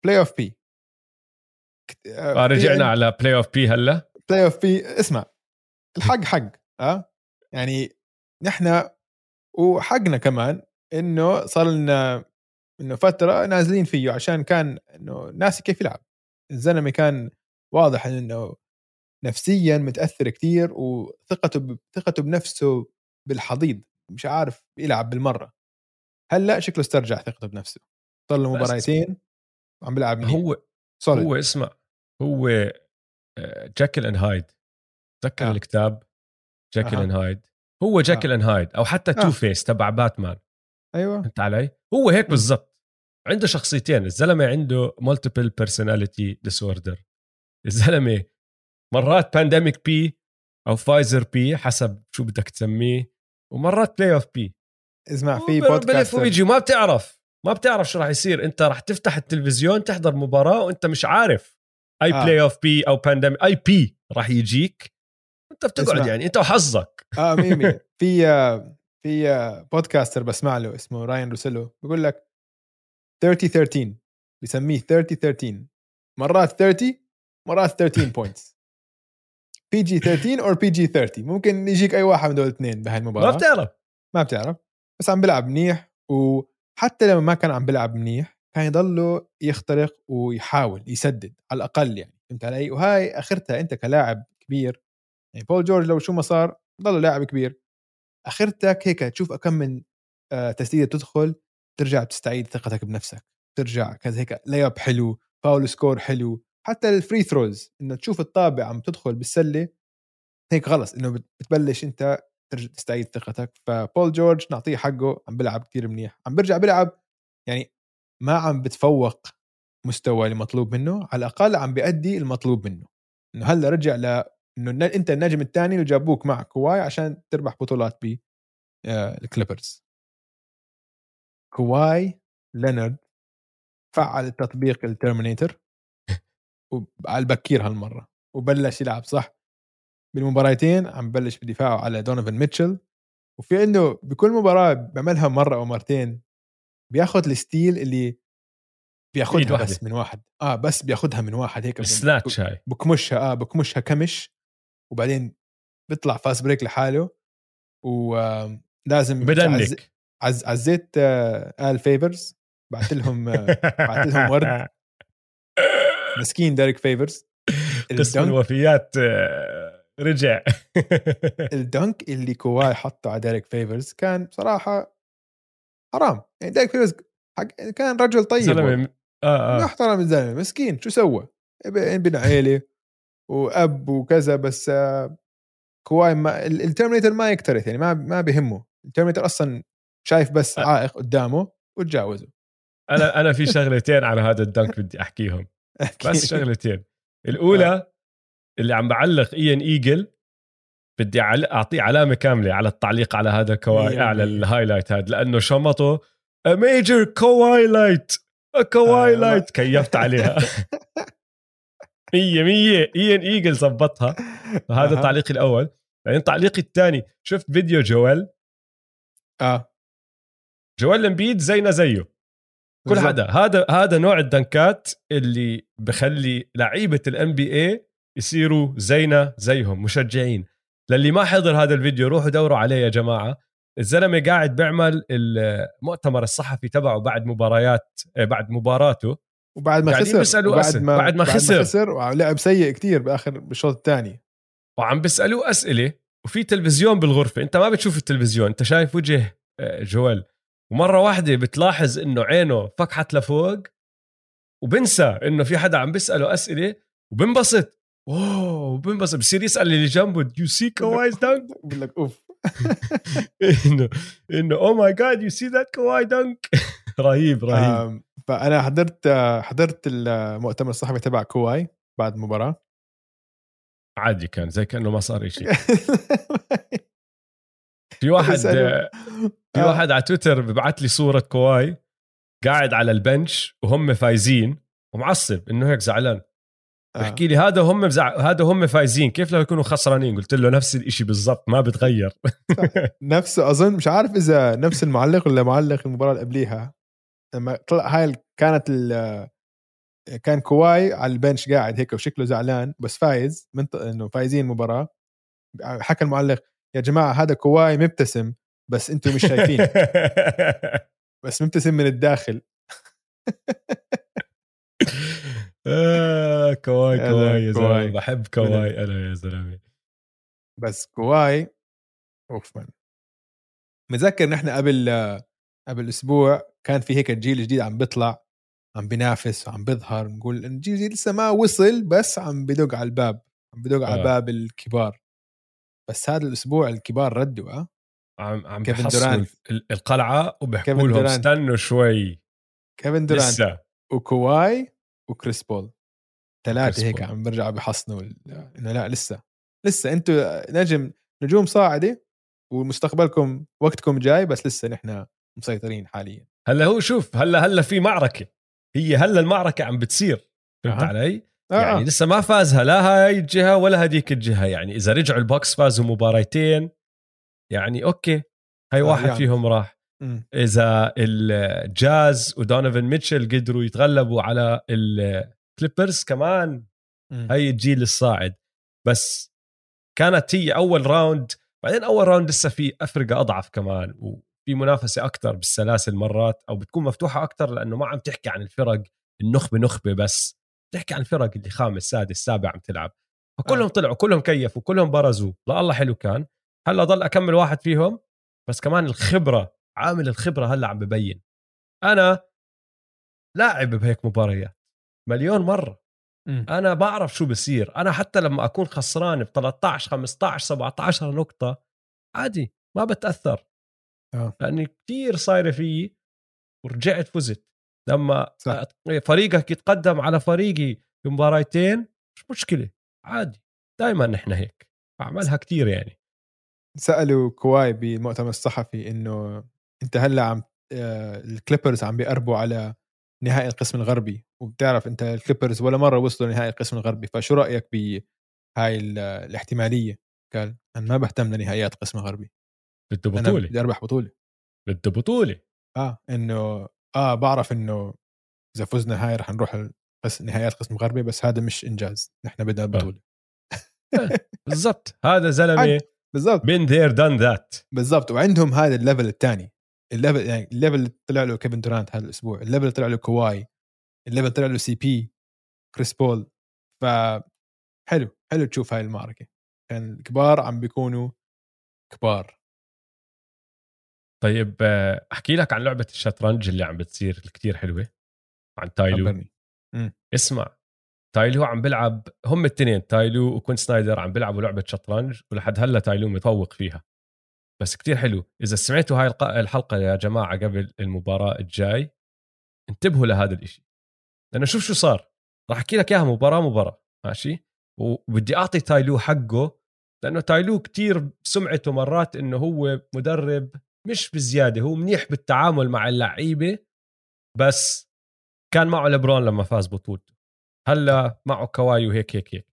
Speaker 2: Playoff P
Speaker 1: رجعنا على Playoff P هلا.
Speaker 2: Playoff P اسمع الحق حق آه؟ يعني نحن وحقنا كمان إنه صار لنا إنه فترة نازلين فيه عشان كان إنه ناسي كيف يلعب. الزلمة كان واضح إنه نفسيا متأثر كثير وثقته ثقته بنفسه بالحضيض مش عارف يلعب بالمرة. هلا شكله استرجع ثقته بنفسه. صار له مباراتين وعم بيلعب
Speaker 1: هو صلت. هو اسمع هو Jekyll and Hyde تذكر آه. الكتاب Jekyll and Hyde هو Jekyll and Hyde أو حتى Two-Face تبع باتمان
Speaker 2: أيوه.
Speaker 1: فهمت علي؟ هو هيك بالضبط. عنده شخصيتين الزلمة عنده multiple personality disorder الزلمة مرات Pandemic P أو Pfizer P حسب شو بدك تسميه ومرات Playoff P
Speaker 2: اسمع في بودكاست
Speaker 1: ويجي ما بتعرف. ما بتعرف شو راح يصير. انت راح تفتح التلفزيون تحضر مباراة وانت مش عارف. أي آه. Playoff P أو Pandemic أي P راح يجيك. أنت بتقعد اسمع. يعني أنت وحظك.
Speaker 2: آه ميمي [laughs] في في podcaster بسمع له اسمه Ryen Russillo بيقول لك 30 13 بسميه 30 13 مرات 30 مرات 13 points PG 13 أو PG 30 ممكن يجيك أي واحد من دول الاثنين بهالمباراة.
Speaker 1: ما بتعرف.
Speaker 2: ما بتعرف. بس عم بيلعب منيح وحتى لما ما كان عم بيلعب منيح كان يضله يخترق ويحاول يسدد على الأقل يعني. فهمت علي؟ وهاي آخرتها أنت كلاعب كبير. يعني Paul George لو شو ما صار ضله لاعب كبير. آخرتك هيك تشوف كم من آه، تسديدة تدخل ترجع تستعيد ثقتك بنفسك. ترجع كذا هيك layup حلو foul score حلو. حتى ال free throws إنه تشوف الطابة عم تدخل بالسلة هيك خلص إنه بتبلش أنت ترجع تستعيد ثقتك. ف Paul George نعطيه حقه عم بيلعب كثير منيح. عم برجع بيلعب يعني ما عم بتفوق مستوى المطلوب منه على الأقل عم بيأدي المطلوب منه. إنه هلأ رجع ل إنه أنت النجم الثاني اللي جابوك مع Kawhi عشان تربح بطولات ب ال Clippers. Kawhi Leonard فعل تطبيق ال Terminator. على البكير هالمرة. وبلش يلعب صح؟ بالمباراتين عم بلش بدفاعه على Donovan Mitchell. وفي عنده بكل مباراة بيعملها مرة أو مرتين بياخذ ال steal اللي بياخذها بس من واحد. آه بس بياخذها من واحد هيك
Speaker 1: snatch هاي
Speaker 2: بكمشها آه بكمشها كمش وبعدين بيطلع fast break لحاله ولازم
Speaker 1: ب dunk.
Speaker 2: عز عزيت آه آل Favors بعت لهم آه بعت لهم ورد. مسكين Derrick Favors [laughs]
Speaker 1: قسم الوفيات آه، رجع. [laughs]
Speaker 2: ال dunk اللي Kawhi حطه على Derrick Favors كان بصراحة حرام. يعني Derrick Favors كان رجل طيب
Speaker 1: زلمه آه آه.
Speaker 2: محترم الزلمه مسكين. شو سوى؟ ابن عيلة وأب وكذا بس آه، Kawhi ما ال Terminator ما يكترث يعني ما ما بهمه ال Terminator أصلا شايف بس عائق قدامه وتجاوزه.
Speaker 1: أنا [laughs] أنا في شغلتين على هذا ال dunk بدي أحكيهم. [laughs] بس شغلتين. الأولى آه. اللي عم بعلق Ian Eagle بدي اعطيه علامة كاملة على التعليق على هذا ال Kawhi على ال highlight هذا لأنه شمطه a major Kawhi light a Kawhi
Speaker 2: آه،
Speaker 1: light كيفت عليها. [laughs] مية مية. Ian Eagle ظبطها
Speaker 2: أها.
Speaker 1: تعليقي الأول. بعدين تعليقي الثاني. شفت فيديو جوال
Speaker 2: آه.
Speaker 1: Joel Embiid زينا زيه. كل. حدا. هذا هذا نوع ال dunkات اللي بخلي لعيبة ال NBA يصيروا زينا زيهم مشجعين. للي ما حضر هذا الفيديو روحوا دوروا عليه يا جماعة. الزلمة قاعد بيعمل المؤتمر الصحفي تبعه بعد مباريات آه، بعد مباراته.
Speaker 2: وبعد ما خسر
Speaker 1: بيسألوا
Speaker 2: وبعد
Speaker 1: أسئلة.
Speaker 2: ما
Speaker 1: بعد ما خسر.
Speaker 2: خسر ولعب سيء كتير بآخر بالشوط الثاني.
Speaker 1: وعم بيسالوه أسئلة وفي تلفزيون بالغرفة. أنت ما بتشوف التلفزيون أنت شايف وجه آه، جوال. ومرة واحدة بتلاحظ إنه عينه فكحت لفوق وبنسى إنه في حدا عم بيسأله أسئلة وبنبسط. اوه وبنبسط بصير يسأل اللي جنبه do you see Kawhi's dunk
Speaker 2: بقول لك أوف. [laughs]
Speaker 1: إنه إنه oh my God you see that Kawhi dunk رهيب رهيب.
Speaker 2: فأنا حضرت حضرت المؤتمر الصحفي تبع Kawhi بعد المباراه
Speaker 1: عادي كان زي كأنه ما صار شيء [laughs] في واحد في
Speaker 2: آه.
Speaker 1: واحد على تويتر ببعث لي صورة Kawhi قاعد على ال bench وهم فايزين ومعصب إنه هيك زعلان. بحكي لي هذا هم بزع... هذا هم فايزين. كيف لو يكونوا خسرانين؟ قلت له نفس الشيء بالضبط ما بتغير. [laughs]
Speaker 2: نفسه أظن مش عارف إذا نفس المعلق ولا معلق المباراة اللي قبليها. لما طلع هاي كانت ال- كان Kawhi على ال bench قاعد هيك وشكله زعلان بس فايز من إنه فايزين المباراة. حكى المعلق يا جماعة هذا Kawhi مبتسم بس أنتم مش شايفين [laughs] بس مبتسم من الداخل. [laughs]
Speaker 1: آه Kawhi
Speaker 2: هذا
Speaker 1: Kawhi يا
Speaker 2: زلمة.
Speaker 1: بحب Kawhi أنا يا زلمة.
Speaker 2: بس Kawhi اوف man متذكر نحن قبل قبل أسبوع كان في هيك الجيل الجديد عم بيطلع عم بينافس وعم بيظهر نقول الجيل لسه ما وصل بس عم بدق على الباب عم بدق على
Speaker 1: آه.
Speaker 2: باب الكبار. بس هذا الأسبوع الكبار ردوا آه.
Speaker 1: عم عم
Speaker 2: كيفن
Speaker 1: القلعة وبحكوا لهم. استنوا شوي.
Speaker 2: كيفن دورانت.
Speaker 1: لسه.
Speaker 2: وكواي وكريس بول
Speaker 1: ثلاثة
Speaker 2: هيك. عم بيرجعوا بيحصنوا ال- إنه لا لسه لسه أنتم نجم نجوم صاعدة ومستقبلكم وقتكم جاي بس لسه نحن مسيطرين حاليا
Speaker 1: هلأ هو شوف هلأ هلأ في معركة هي هلأ المعركة عم بتصير فهمت
Speaker 2: أها.
Speaker 1: علي؟
Speaker 2: آه
Speaker 1: يعني. لسه ما فازها لا هاي الجهة ولا هديك الجهة يعني إذا رجعوا البوكس فازوا مباريتين يعني okay هاي
Speaker 2: آه،
Speaker 1: واحد
Speaker 2: يعني.
Speaker 1: فيهم راح. إذا الجاز ودونيفن ميتشل قدروا يتغلبوا على الكليبرز كمان. هي الجيل الصاعد. بس كانت هي أول round بعدين أول round لسه في أفرقة أضعف كمان وفي منافسة أكثر بالسلاسل مرات أو بتكون مفتوحة أكثر لأنه ما عم تحكي عن الفرق النخبة نخبة بس تحكي عن الفرق اللي خامس سادس سابع عم تلعب. فكلهم
Speaker 2: آه.
Speaker 1: طلعوا كلهم كيفوا كلهم برزوا. لا الله حلو كان. هلأ ضل أكمل واحد فيهم بس كمان الخبرة عامل الخبرة هلأ عم ببين. أنا لاعب بهيك مباريات مليون مرة.
Speaker 2: مم.
Speaker 1: أنا بعرف شو بصير. أنا حتى لما أكون خسران ب 13 15 17 نقطة عادي ما بتأثر.
Speaker 2: آه.
Speaker 1: لأني كثير صايره فيي ورجعت فزت. لما
Speaker 2: صح.
Speaker 1: فريقك يتقدم على فريقي بمباريتين مش مشكلة عادي. دائما نحن هيك. بعملها كثير يعني.
Speaker 2: سألوا كواي بالمؤتمر الصحفي إنه أنت هلأ عم آه، الكليبرز عم بيقربوا على نهائي القسم الغربي وبتعرف أنت الكليبرز ولا مرة وصلوا نهائي القسم الغربي فشو رأيك بهاي ال- الاحتمالية؟ قال أنا ما بهتم لنهائيات القسم الغربي
Speaker 1: بده بطولة.
Speaker 2: بدي أربح بطولة.
Speaker 1: بده بطولة.
Speaker 2: آه إنه آه بعرف إنه إذا فزنا هاي رح نروح القس- نهائيات القسم الغربي بس هذا مش إنجاز نحن بدنا البطوله [laughs]
Speaker 1: بالضبط. هذا [laughs]
Speaker 2: زلمة. بالضبط.
Speaker 1: been there done that
Speaker 2: بالضبط. وعندهم هذا ال level الثاني. ال level يعني ال level اللي طلع له كيفن دورانت هذا الأسبوع ال level اللي طلع له كواي ال level اللي طلع له CP كريس بول ف حلو حلو تشوف هاي المعركة. كان الكبار عم بيكونوا كبار.
Speaker 1: طيب آه، أحكي لك عن لعبة الشطرنج اللي عم بتصير كتير حلوة عن تايلو. اسمع تايلو عم بيلعب هم الاثنين تايلو وكوين سنايدر عم بيلعبوا لعبة شطرنج ولحد هلأ تايلو متفوق فيها. بس كتير حلو. إذا سمعتوا هاي الحلقة يا جماعة قبل المباراة الجاي انتبهوا لهذا الإشي. لأنه شوف شو صار. راح أحكي لك إياها مباراة مباراة ماشي؟ وبدي أعطي تايلو حقه لأنه تايلو كتير سمعته مرات إنه هو مدرب مش بزيادة هو منيح بالتعامل مع اللعيبة بس كان معه لبرون لما فاز بطولته. هلأ معه كواي وهيك هيك هيك.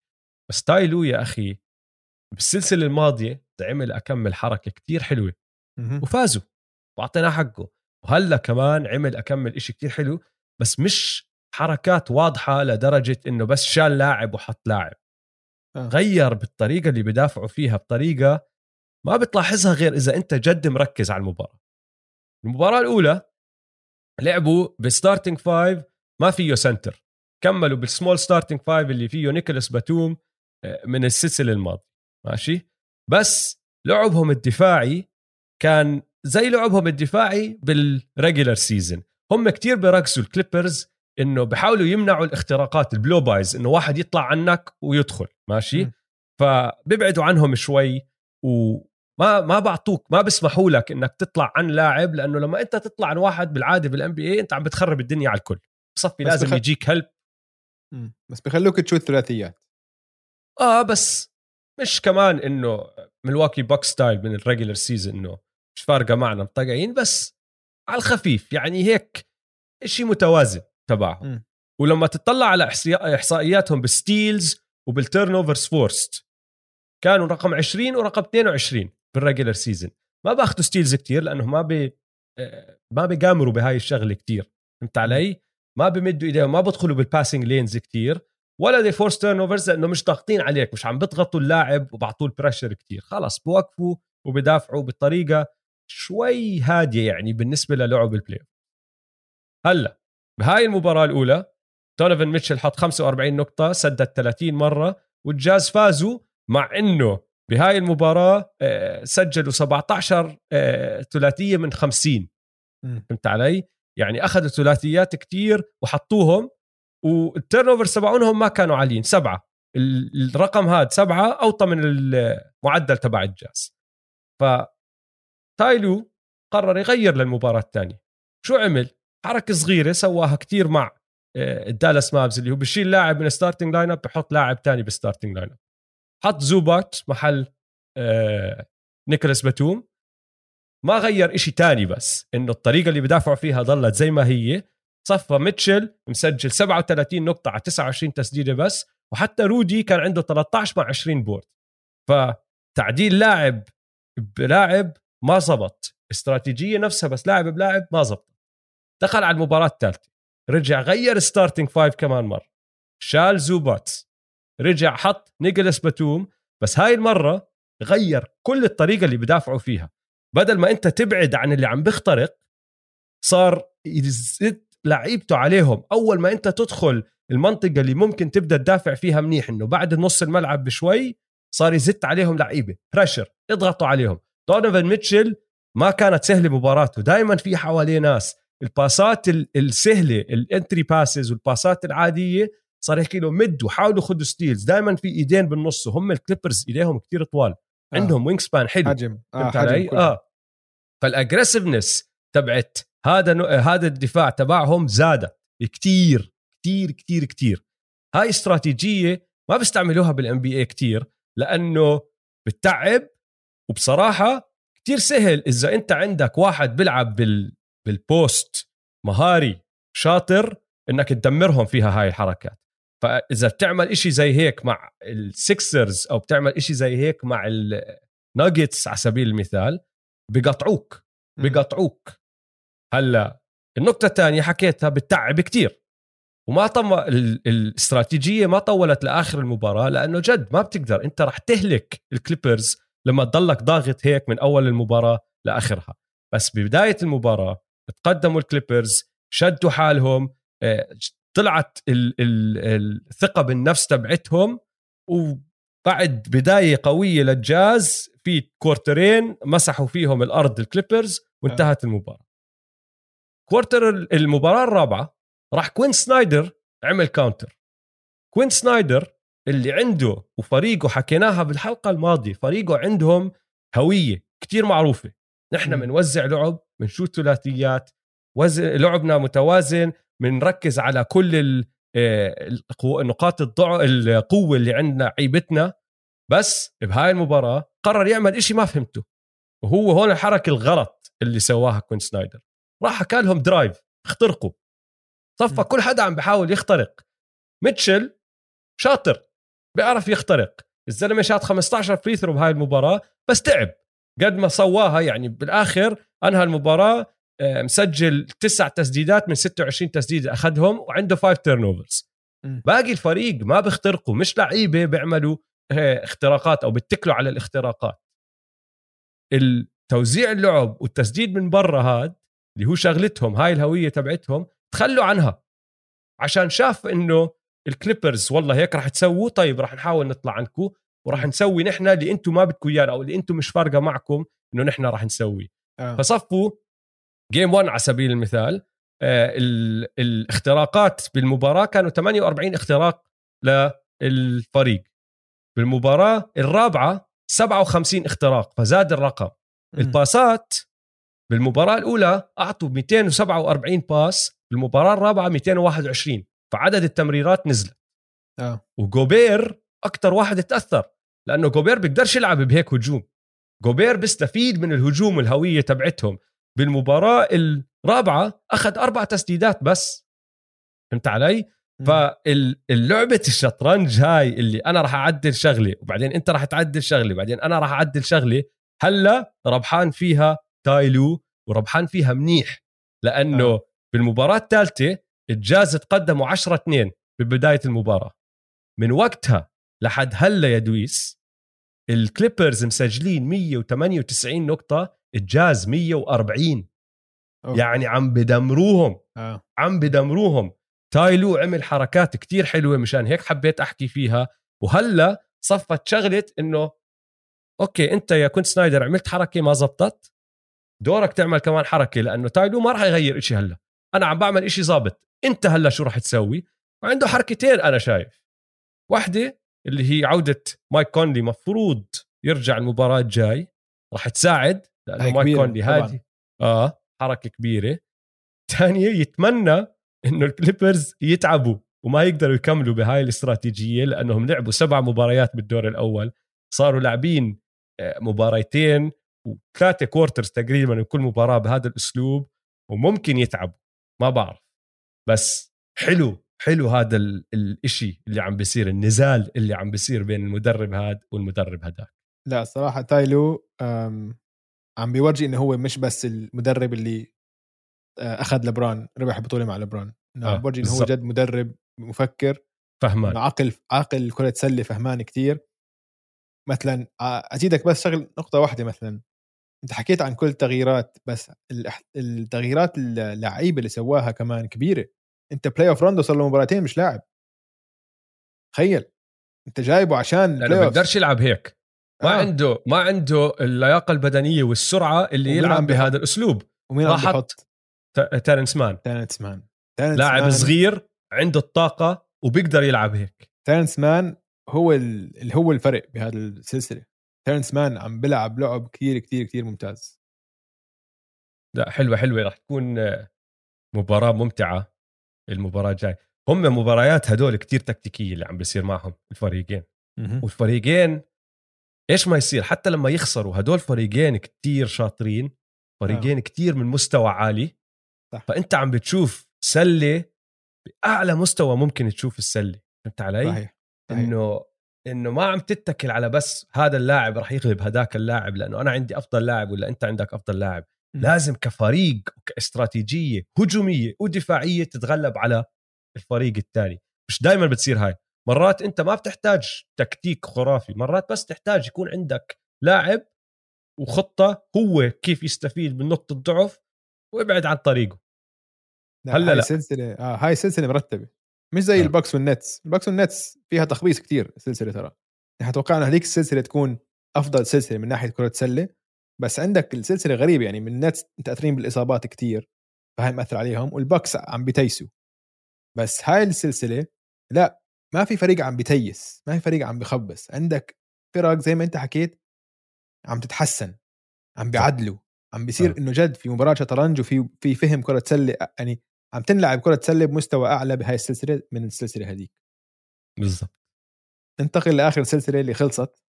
Speaker 1: بس تايلو يا أخي بالسلسلة الماضية عمل أكمل حركة كتير حلوة. وفازوا. وأعطيناه حقه. وهلأ كمان عمل أكمل إشي كتير حلو بس مش حركات واضحة لدرجة إنه بس شال لاعب وحط لاعب. آه. غير بالطريقة اللي بدافعوا فيها بطريقة ما بتلاحظها غير إذا أنت جد مركز على المباراة. المباراة الأولى لعبوا ب starting five ما فيه center كملوا بال small starting five اللي فيه نيكولاس باتوم آه، من السلسلة الماضية. ماشي؟ بس لعبهم الدفاعي كان زي لعبهم الدفاعي بال regular season هم كتير بيركزوا الكليبرز إنه بحاولوا يمنعوا الاختراقات ال blow-bys إنه واحد يطلع عنك ويدخل ماشي؟ م. فبيبعدوا عنهم شوي وما ما بعطوك ما بيسمحوا لك إنك تطلع عن لاعب لأنه لما أنت تطلع عن واحد بالعادة بال NBA أنت عم بتخرب الدنيا على الكل. بصفي لازم بخ... يجيك help
Speaker 2: بس بخلوك تشوت ثلاثيات.
Speaker 1: آه بس مش كمان إنه ملواكي بوكس style من ال regular season إنه مش فارقة معنا مطقعين بس على الخفيف يعني هيك شيء متوازن تبعهم. ولما تطلع على إحصائياتهم بال steals وبال turnovers forced كانوا رقم 20 ورقم 22 بال regular season ما بأخذوا steals كتير لأنه ما بي آه، ما بيقامروا بهاي الشغلة كتير. فهمت علي؟ ما بمدوا إيديهم ما بدخلوا بال passing lanes كتير. ولا they force turnovers لأنه مش ضاغطين عليك مش عم بضغطوا اللاعب وبعطوه ال pressure كتير. خلص بوقفوا وبدافعوا بطريقه شوي هادية يعني بالنسبة للعب ال play هلأ بهاي المباراة الأولى دونيفن ميتشل حط 45 نقطة سدد 30 مرة والجاز فازوا مع إنه بهاي المباراة آه، سجلوا 17 آه، ثلاثية من 50 فهمت علي؟ يعني أخذوا ثلاثيات كتير وحطوهم وال turnovers تبعونهم ما كانوا عاليين سبعة. الرقم هذا سبعة أوطى من المعدل تبع الجاز. ف تايلو قرر يغير للمباراة الثانية. شو عمل؟ حركة صغيرة سواها كتير مع الدالاس آه، مافز اللي هو بشيل لاعب من ال starting lineup بحط لاعب ثاني بال starting lineup حط زوباتس محل آه، نيكولاس باتوم. ما غير إشي تاني بس إنه الطريقة اللي بدافعوا فيها ظلت زي ما هي. صفى ميتشل مسجل 37 نقطة على 29 تسديدة بس وحتى رودي كان عنده 13 مع 20 board. فتعديل لاعب بلاعب ما زبط. استراتيجية نفسها بس لاعب بلاعب ما زبط. دخل على المباراة الثالثة. رجع غير starting five كمان مرة. شال زوباتس. رجع حط نيكولاس باتوم. بس هاي المرة غير كل الطريقة اللي بدافعوا فيها. بدل ما أنت تبعد عن اللي عم بيخترق صار لعيبته عليهم. أول ما أنت تدخل المنطقة اللي ممكن تبدأ تدافع فيها منيح إنه بعد نص الملعب بشوي صار يزت عليهم لعيبة. pressure اضغطوا عليهم. دونيفن ميتشل ما كانت سهلة مباراته. دائما في حواليه ناس. الباسات السهلة ال entry passes والباسات العادية صار يحكي له مد وحاولوا خذوا steals دائما في إيدين بالنص وهم الكليبرز ايديهم كتير طوال. آه. عندهم wingspan حلو.
Speaker 2: حجم.
Speaker 1: آه حجم آه. فال aggressiveness تبعت هذا نوع هذا الدفاع تبعهم زادت كتير كتير كتير كتير. هاي استراتيجية ما بيستعملوها بال NBA كثير لأنه بتعب وبصراحة كتير سهل إذا أنت عندك واحد بيلعب بال بال post مهاري شاطر إنك تدمرهم فيها هاي الحركات. فإذا بتعمل إشي زي هيك مع السكسرز أو بتعمل إشي زي هيك مع الناجتس على سبيل المثال بقطعوك بقطعوك. هلا النقطة الثانية حكيتها بتعب كتير. وما طم الاستراتيجية ما طولت لآخر المباراة لأنه جد ما بتقدر أنت رح تهلك الكليبرز لما تضلك ضاغط هيك من أول المباراة لآخرها. بس ببداية المباراة تقدموا الكليبرز شدوا حالهم آه، طلعت الثقة بالنفس تبعتهم. وبعد بداية قوية للجاز في quarterين مسحوا فيهم الأرض الكليبرز وانتهت المباراة. quarter المباراة الرابعة راح كوين سنايدر عمل counter كوين سنايدر اللي عنده وفريقه حكيناها بالحلقة الماضية فريقه عندهم هوية كتير معروفة. نحن بنوزع لعب بن shoot ثلاثيات لعبنا متوازن بنركز على كل آه، نقاط الضعف القوة اللي عندنا لعيبتنا. بس بهاي المباراة قرر يعمل إشي ما فهمته وهو هون الحركة الغلط اللي سواها كوين سنايدر. راح حكى لهم drive اخترقوا. صفى. كل حدا عم بحاول يخترق. ميتشل شاطر بيعرف يخترق. الزلمة شاط 15 free throw بهاي المباراة بس تعب. قد ما سواها يعني بالآخر انهى المباراه آه، مسجل تسع تسديدات من 26 تسديده أخذهم وعنده five
Speaker 2: turnovers.
Speaker 1: باقي الفريق ما بيخترقوا مش لعيبة بيعملوا آه، اختراقات أو بيتكلوا على الاختراقات. التوزيع اللعب والتسديد من برا هاد اللي هو شغلتهم هاي الهوية تبعتهم تخلوا عنها. عشان شاف إنه الكليبرز والله هيك راح تسووا طيب راح نحاول نطلع عنكم وراح نسوي نحن اللي أنتم ما بدكم إياه أو اللي أنتم مش فارقة معكم إنه نحن راح نسوي.
Speaker 2: آه.
Speaker 1: فصفوا game 1 على سبيل المثال آه، ال- الاختراقات بالمباراة كانوا 48 اختراق للفريق. بالمباراة الرابعة 57 اختراق فزاد الرقم. الباسات بالمباراة الأولى أعطوا 247 باس بالمباراة الرابعة 221 فعدد التمريرات نزل
Speaker 2: آه.
Speaker 1: وجوبير أكثر واحد تأثر لأنه جوبير بيقدرش يلعب بهيك هجوم. جوبير بيستفيد من الهجوم والهويه تبعتهم. بالمباراة الرابعة أخذ أربع تسديدات بس. فهمت علي. فاللعبة الشطرنج هاي اللي أنا راح أعدل شغله وبعدين أنت راح تعدل شغله وبعدين أنا راح أعدل شغله هلأ ربحان فيها تايلو وربحان فيها منيح لأنه
Speaker 2: آه.
Speaker 1: آه. بالمباراة الثالثة الجاز تقدموا 10 2 ببداية المباراة من وقتها لحد هلا يا دويس الكليبرز مسجلين 198 نقطة الجاز 140
Speaker 2: أوف.
Speaker 1: يعني عم بدمروهم
Speaker 2: آه
Speaker 1: عم بدمروهم تايلو عمل حركات كتير حلوة مشان هيك حبيت أحكي فيها وهلا صفت شغلة إنه أوكي أنت يا كوين سنايدر عملت حركة ما زبطت دورك تعمل كمان حركة لأنه تايلو ما راح يغير إشي هلأ. أنا عم بعمل إشي زابط. أنت هلأ شو راح تسوي؟ وعنده حركتين أنا شايف. واحدة اللي هي عودة مايك كونلي مفروض يرجع المباراة الجاي. راح تساعد لأنه
Speaker 2: هاي
Speaker 1: مايك كونلي. هادي. آه حركة كبيرة. ثانية يتمنى إنه الكليبرز يتعبوا وما يقدروا يكملوا بهاي الاستراتيجية لأنهم لعبوا سبع مباريات بالدور الأول. صاروا لاعبين آه، مباريتين وثلاثة quarters تقريبا من كل مباراة بهذا الأسلوب وممكن يتعبوا ما بعرف. بس حلو حلو هذا ال- الإشي اللي عم بيصير النزال اللي عم بيصير بين المدرب هذا والمدرب هذاك
Speaker 2: لا الصراحه تايلو عم بيورجي إنه هو مش بس المدرب اللي آه، أخذ لبرون ربح بطولة مع لبرون إنه
Speaker 1: آه،
Speaker 2: عم بيورجي إنه هو. جد مدرب مفكر.
Speaker 1: فهمان.
Speaker 2: عقل عقل كرة سلة فهمان كتير. مثلا آه، أزيدك بس شغل نقطة واحدة مثلا. أنت حكيت عن كل التغييرات بس التغييرات اللعيبة اللي سواها كمان كبيرة. أنت playoff روندو صار له مباراتين مش لاعب. تخيل. أنت جايبه عشان off.
Speaker 1: بيقدرش يلعب هيك. ما
Speaker 2: آه.
Speaker 1: عنده ما عنده اللياقة البدنية والسرعة اللي يلعب؟ بهذا الأسلوب.
Speaker 2: ومين
Speaker 1: راح حط تيرنس مان.
Speaker 2: تيرنس مان.
Speaker 1: لاعب صغير عنده الطاقة وبيقدر يلعب هيك.
Speaker 2: تيرنس مان هو ال- اللي هو الفرق بهذه السلسلة. تيرنس مان عم بيلعب لعب كثير كثير كثير ممتاز.
Speaker 1: لا حلوة حلوة. راح تكون آه، مباراة ممتعة. المباراة الجاي هم مباريات هدول كتير تكتيكية اللي عم بيصير معهم الفريقين. والفريقين إيش ما يصير حتى لما يخسروا هدول فريقين كتير شاطرين فريقين كتير من مستوى عالي.
Speaker 2: صح.
Speaker 1: فأنت عم بتشوف سلة بأعلى مستوى ممكن تشوف السلة. فهمت علي؟
Speaker 2: صحيح صحيح.
Speaker 1: إنه إنه ما عم تتكل على بس هذا اللاعب رح يغلب هذاك اللاعب لأنه أنا عندي أفضل لاعب ولا أنت عندك أفضل لاعب.
Speaker 2: م.
Speaker 1: لازم كفريق وكاستراتيجيه هجومية ودفاعية تتغلب على الفريق الثاني مش دائما بتصير هاي. مرات أنت ما بتحتاج تكتيك خرافي مرات بس تحتاج يكون عندك لاعب وخطة هو كيف يستفيد من نقطة ضعف وابعد عن طريقه.
Speaker 2: لا
Speaker 1: هلأ
Speaker 2: هاي
Speaker 1: لا.
Speaker 2: سلسلة آه هاي سلسلة مرتبة. مش زي.
Speaker 1: آه.
Speaker 2: الباكس والنتس الباكس والنتس فيها تخبيص كتير السلسلة ترى إحنا توقعنا هذيك السلسلة تكون أفضل سلسلة من ناحية كرة سلة بس عندك السلسلة غريبة يعني من النتس متأثرين بالإصابات كتير فهي مأثر عليهم والباكس عم بتيسوا بس هاي السلسلة لا ما في فريق عم بتيس ما في فريق عم بخبص عندك فرق زي ما أنت حكيت عم تتحسن عم بيعدلوا عم بيصير
Speaker 1: آه.
Speaker 2: إنه جد في مباراة شطرنج وفي في فهم كرة سلة يعني عم تنلعب كرة سله بمستوى أعلى بهاي السلسلة من السلسلة هذيك.
Speaker 1: بالضبط.
Speaker 2: ننتقل لآخر سلسلة اللي خلصت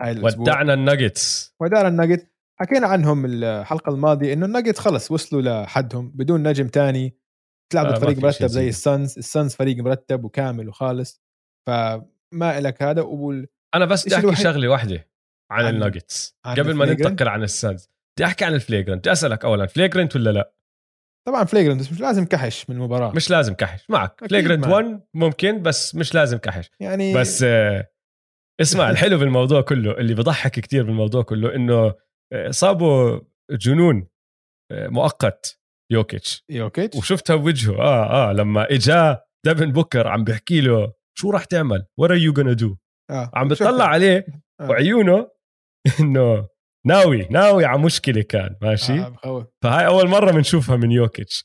Speaker 2: هاي الأسبوع.
Speaker 1: ودعنا الناجتس.
Speaker 2: ودار الناجت حكينا عنهم الحلقة الماضية إنه الناجتس خلص وصلوا لحدهم بدون نجم تاني. تلعب
Speaker 1: آه،
Speaker 2: فريق مرتب زي السانز. السانز فريق مرتب وكامل وخالص. فما لك هذا وال...
Speaker 1: أنا بس بدي
Speaker 2: أحكي
Speaker 1: شغلة واحدة عن,
Speaker 2: عن-
Speaker 1: الناجتس. قبل ما؟ ننتقل عن السانز. بدي أحكي عن ال flagrant بدي أسألك اولا flagrant ولا لا؟
Speaker 2: طبعا flagrant بس مش لازم كحش من المباراة
Speaker 1: مش لازم كحش معك flagrant
Speaker 2: معك.
Speaker 1: 1 ممكن بس مش لازم كحش
Speaker 2: يعني
Speaker 1: بس آه، اسمع الحلو بالموضوع كله اللي بضحك كتير بالموضوع كله إنه آه، صابوا جنون آه، مؤقت يوكيتش
Speaker 2: يوكيتش
Speaker 1: وشفتها بوجهه آه آه لما إجا ديفن بوكر عم بيحكي له شو راح تعمل؟ what are you gonna
Speaker 2: do؟
Speaker 1: عم. بتطلع عليه
Speaker 2: آه.
Speaker 1: وعيونه إنه ناوي ناوي على مشكلة كان ماشي؟
Speaker 2: آه
Speaker 1: فهاي أول مرة بنشوفها من يوكيتش.